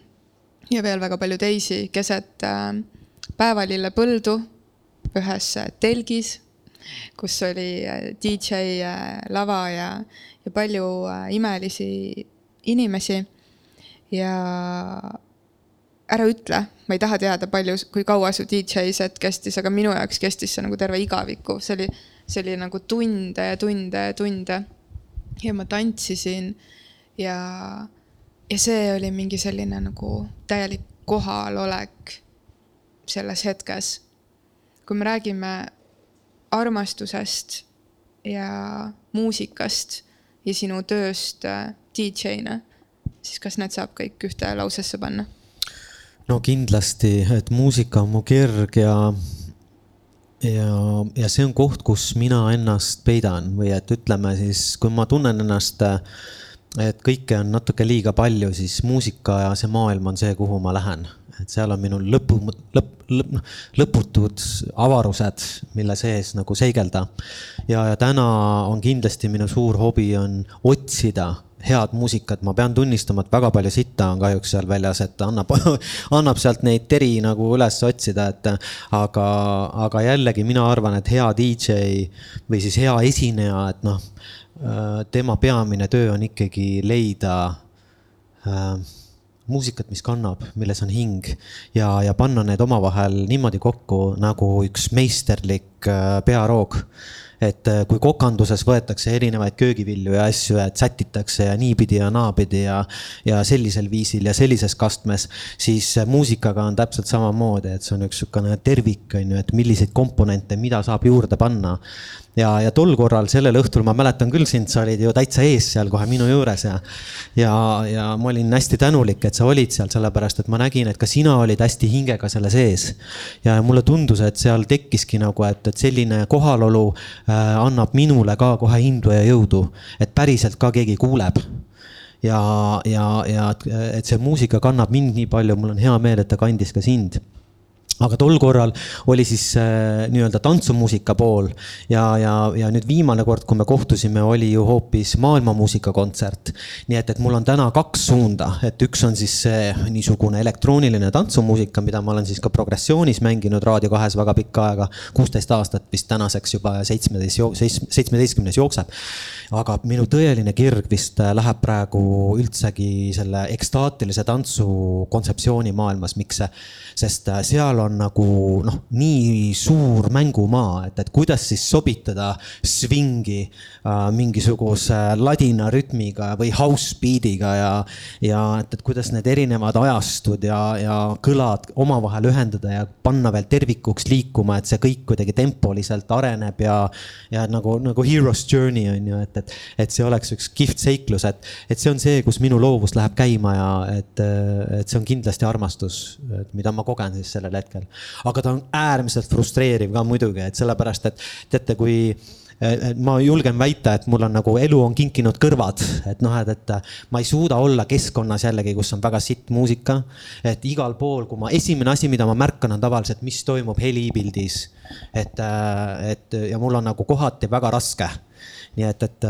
ja veel väga palju teisi keset äh, päevalillepõldu ühes telgis, kus oli äh, DJ äh, lava ja, ja palju äh, imelisi inimesi. ja ära ütle, ma ei taha teada, palju, kui kaua su DJ set kestis, aga minu jaoks kestis see nagu terve igaviku, see oli, see oli nagu tunde ja tunde ja tunde. ja ma tantsisin ja, ja see oli mingi selline nagu täielik kohalolek selles hetkes. kui me räägime armastusest ja muusikast ja sinu tööst äh, DJ-na, siis kas need saab kõik ühte lausesse panna? no kindlasti, et muusika on mu kirg ja, ja, ja see on koht, kus mina ennast peidan või et ütleme siis, kui ma tunnen ennast, et kõike on natuke liiga palju, siis muusika ja see maailm on see, kuhu ma lähen et seal on minul lõpu, lõpp, lõpp, lõputud avarused, mille sees nagu seigelda. ja, ja täna on kindlasti minu suur hobi on otsida head muusikat, ma pean tunnistama, et väga palju sitta on kahjuks seal väljas, et annab annab sealt neid teri nagu üles otsida, et aga, aga jällegi mina arvan, et hea DJ või siis hea esineja, et noh, tema peamine töö on ikkagi leida äh, muusikat, mis kannab, milles on hing ja, ja panna need omavahel niimoodi kokku nagu üks meisterlik äh, pearoog. Et äh, kui kokanduses võetakse erinevaid köögivilju ja asju, et sätitakse ja niipidi ja naapidi ja, ja sellisel viisil ja sellises kastmes, siis äh, muusikaga on täpselt samamoodi, et see on üks niisugune tervik, on ju, et milliseid komponente, mida saab juurde panna ja, ja tol korral, sellel õhtul ma mäletan küll sind, sa olid ju täitsa ees seal kohe minu juures ja. ja, ja ma olin hästi tänulik, et sa olid seal, sellepärast et ma nägin, et ka sina olid hästi hingega selle sees. ja mulle tundus, et seal tekkiski nagu, et, et selline kohalolu äh, annab minule ka kohe indu ja jõudu, et päriselt ka keegi kuuleb ja, ja, ja et see muusika kannab mind nii palju, mul on hea meel, et ta kandis ka sind aga tol korral oli siis äh, nii-öelda tantsumuusika pool ja, ja, ja nüüd viimane kord, kui me kohtusime, oli ju hoopis maailmamuusikakontsert. nii et, et mul on täna kaks suunda, et üks on siis see niisugune elektrooniline tantsumuusika, mida ma olen siis ka progressioonis mänginud Raadio kahes väga pikka aega, kuusteist aastat vist tänaseks juba seitsmeteist, seitsmeteistkümnes jookseb. aga minu tõeline kirg vist läheb praegu üldsegi selle ekstaatilise tantsu kontseptsiooni maailmas, miks sest seal on on nagu noh, nii suur mängumaa, et, et kuidas siis sobitada swingi äh, mingisuguse ladina rütmiga või house beat'iga ja, ja et, et kuidas need erinevad ajastud ja, ja kõlad omavahel ühendada ja panna veel tervikuks liikuma, et see kõik kuidagi tempoliselt areneb ja, ja nagu, nagu hero's journey on ju, et, et, et see oleks üks kihvt seiklus, et, et see on see, kus minu loovus läheb käima ja et, et see on kindlasti armastus, mida ma kogen siis sellel hetkel hetkel. aga ta on äärmiselt frustreeriv ka muidugi, et sellepärast, et teate, kui ma julgen väita, et mul on nagu elu on kinkinud kõrvad, et noh, et, et ma ei suuda olla keskkonnas jällegi, kus on väga sitt muusika. et igal pool, kui ma, esimene asi, mida ma märkan, on tavaliselt, mis toimub helipildis. et, et ja mul on nagu kohati väga raske. nii et, et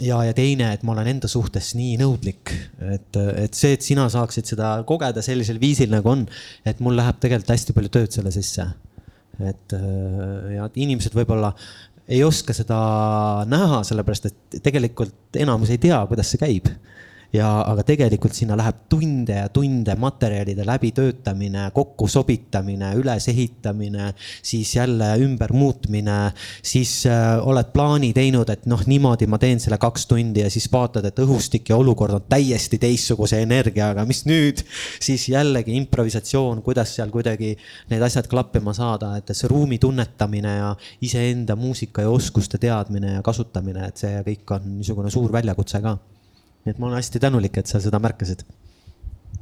ja, ja teine, et ma olen enda suhtes nii nõudlik, et, et see, et sina saaksid seda kogeda sellisel viisil nagu on, et mul läheb tegelikult hästi palju tööd selle sisse. et ja inimesed võib-olla ei oska seda näha, sellepärast et tegelikult enamus ei tea, kuidas see käib ja, aga tegelikult sinna läheb tunde ja tunde materjalide läbitöötamine, kokkusobitamine, ülesehitamine, siis jälle ümbermuutmine, siis äh, oled plaani teinud, et noh, niimoodi ma teen selle kaks tundi ja siis vaatad, et õhustik ja olukord on täiesti teistsuguse energiaga, mis nüüd siis jällegi improvisatsioon, kuidas seal kuidagi need asjad klappima saada, et see ruumi tunnetamine ja iseenda muusika ja oskuste teadmine ja kasutamine, et see kõik on niisugune suur väljakutse ka nii et ma olen hästi tänulik, et sa seda märkasid.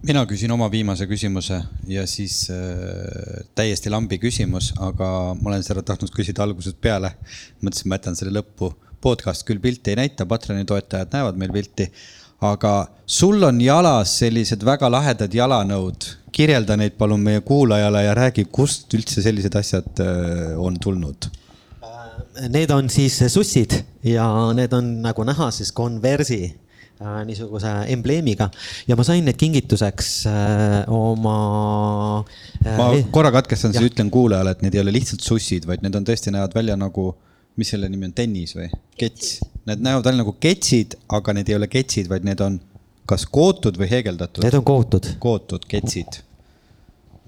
mina küsin oma viimase küsimuse ja siis äh, täiesti lambi küsimus, aga ma olen seda tahtnud küsida algusest peale. mõtlesin, ma jätan selle lõppu. podcast küll pilti ei näita, Patreoni toetajad näevad meil pilti. aga sul on jalas sellised väga lahedad jalanõud. kirjelda neid palun meie kuulajale ja räägi, kust üldse sellised asjad äh, on tulnud Need on siis sussid ja need on nagu näha siis konversi Äh, niisuguse embleemiga ja ma sain need kingituseks äh, oma äh,. ma korra katkestan, siis ütlen kuulajale, et need ei ole lihtsalt sussid, vaid need on tõesti näevad välja nagu, mis selle nimi on, tennis või? kets. Need näevad välja nagu ketsid, aga need ei ole ketsid, vaid need on kas kootud või heegeldatud? Need on kootud. kootud ketsid.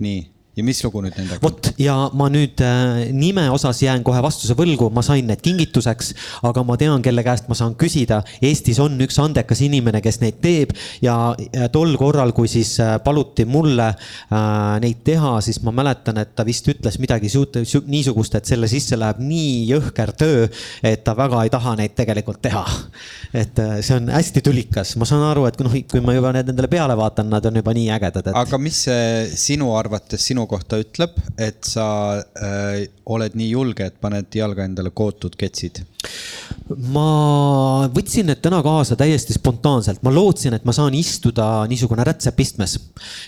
nii ja mis lugu nüüd nendega? vot ja ma nüüd äh, nime osas jään kohe vastuse võlgu, ma sain need kingituseks, aga ma tean, kelle käest ma saan küsida. Eestis on üks andekas inimene, kes neid teeb ja, tol korral, kui siis äh, paluti mulle äh, neid teha, siis ma mäletan, et ta vist ütles midagi suut, niisugust, et selle sisse läheb nii jõhker töö, et ta väga ei taha neid tegelikult teha. et äh, see on hästi tülikas, ma saan aru, et noh, kui ma juba need endale peale vaatan, nad on juba nii ägedad et.... aga mis see sinu arvates, sinu sinu kohta ütleb, et sa äh, oled nii julge, et paned jalga endale kootud ketsid? ma võtsin need täna kaasa täiesti spontaanselt, ma lootsin, et ma saan istuda niisugune rätsepistmes.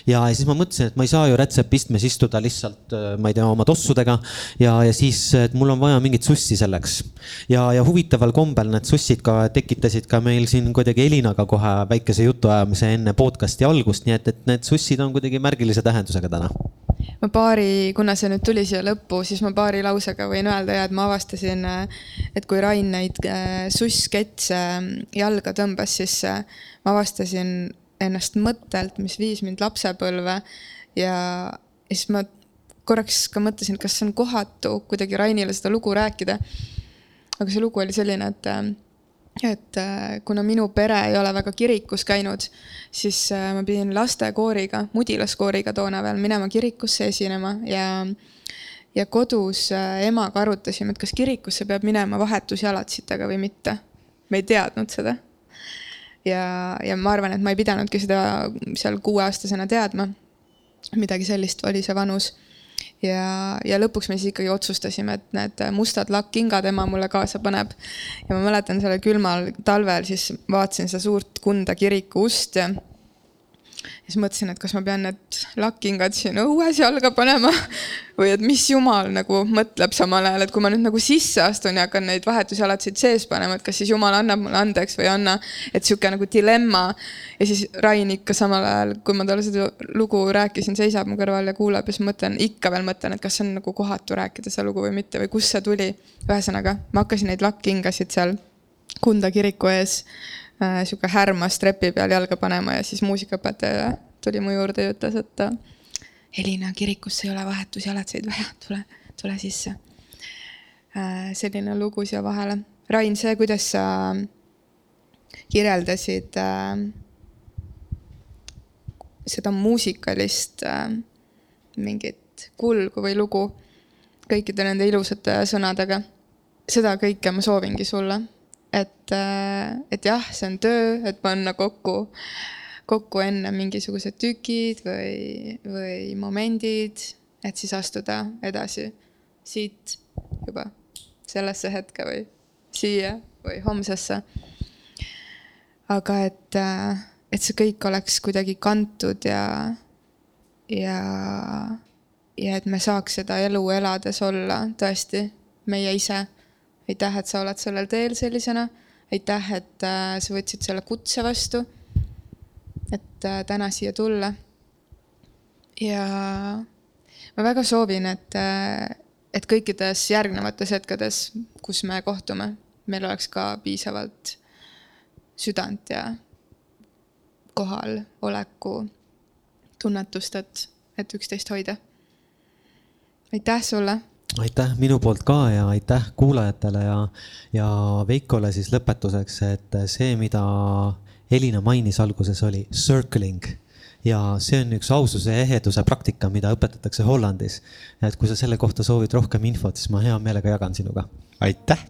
ja, ja siis ma mõtlesin, et ma ei saa ju rätsepistmes istuda lihtsalt, äh, ma ei tea, oma tossudega. ja, ja siis, et mul on vaja mingit sussi selleks. ja, ja huvitaval kombel need sussid ka tekitasid ka meil siin kuidagi Elinaga kohe väikese jutuajamise enne podcast'i algust, nii et, et need sussid on kuidagi märgilise tähendusega täna ma paari, kuna see nüüd tuli siia lõppu, siis ma paari lausega võin öelda ja et ma avastasin, et kui Rain neid äh, sussketse äh, jalga tõmbas, siis äh, ma avastasin ennast mõttelt, mis viis mind lapsepõlve ja siis ma korraks ka mõtlesin, kas see on kohatu kuidagi Rainile seda lugu rääkida. aga see lugu oli selline, et et äh, kuna minu pere ei ole väga kirikus käinud, siis äh, ma pidin lastekooriga, mudilaskooriga toona veel minema kirikusse esinema ja ja kodus äh, emaga arutasime, et kas kirikusse peab minema vahetusjalatsitega või mitte. me ei teadnud seda. ja, ja ma arvan, et ma ei pidanudki seda seal kuueaastasena teadma. midagi sellist oli see vanus ja, ja lõpuks me siis ikkagi otsustasime, et need mustad lakkkingad ema mulle kaasa paneb. ja ma mäletan sellel külmal talvel siis vaatasin seda suurt Kunda kiriku ust ja siis mõtlesin, et kas ma pean need lakkkingad siin õues jalga panema või et mis jumal nagu mõtleb samal ajal, et kui ma nüüd nagu sisse astun ja hakkan neid vahetusjalatsid sees panema, et kas siis jumal annab mulle andeks või ei anna. et sihuke nagu dilemma ja siis Rain ikka samal ajal, kui ma talle seda lugu rääkisin, seisab mu kõrval ja kuulab ja siis mõtlen, ikka veel mõtlen, et kas see on nagu kohatu rääkida seda lugu või mitte või kust see tuli. ühesõnaga, ma hakkasin neid lakkkingasid seal Kunda kiriku ees sihuke härmas trepi peal jalga panema ja siis muusikaõpetaja tuli mu juurde ja ütles, et äh, Helina, kirikusse ei ole vahetusjalatseid vaja, tule, tule sisse äh,. selline lugu siia vahele. Rain, see, kuidas sa kirjeldasid äh, seda muusikalist äh, mingit kulgu või lugu kõikide nende ilusate sõnadega. seda kõike ma soovingi sulle et, äh, et jah, see on töö, et panna kokku, kokku enne mingisugused tükid või, või momendid, et siis astuda edasi siit juba sellesse hetke või siia või homsesse. aga et, äh, et see kõik oleks kuidagi kantud ja, ja, ja et me saaks seda elu elades olla tõesti meie ise aitäh, et sa oled sellel teel sellisena. aitäh, et äh, sa võtsid selle kutse vastu. et äh, täna siia tulla. ja ma väga soovin, et, äh, et kõikides järgnevates hetkedes, kus me kohtume, meil oleks ka piisavalt südant ja kohaloleku tunnetust, et, et üksteist hoida. aitäh sulle aitäh minu poolt ka ja aitäh kuulajatele ja, ja Veikole siis lõpetuseks, et see, mida Elina mainis alguses, oli circling ja see on üks aususe ja eheduse praktika, mida õpetatakse Hollandis. et kui sa selle kohta soovid rohkem infot, siis ma hea meelega jagan sinuga. aitäh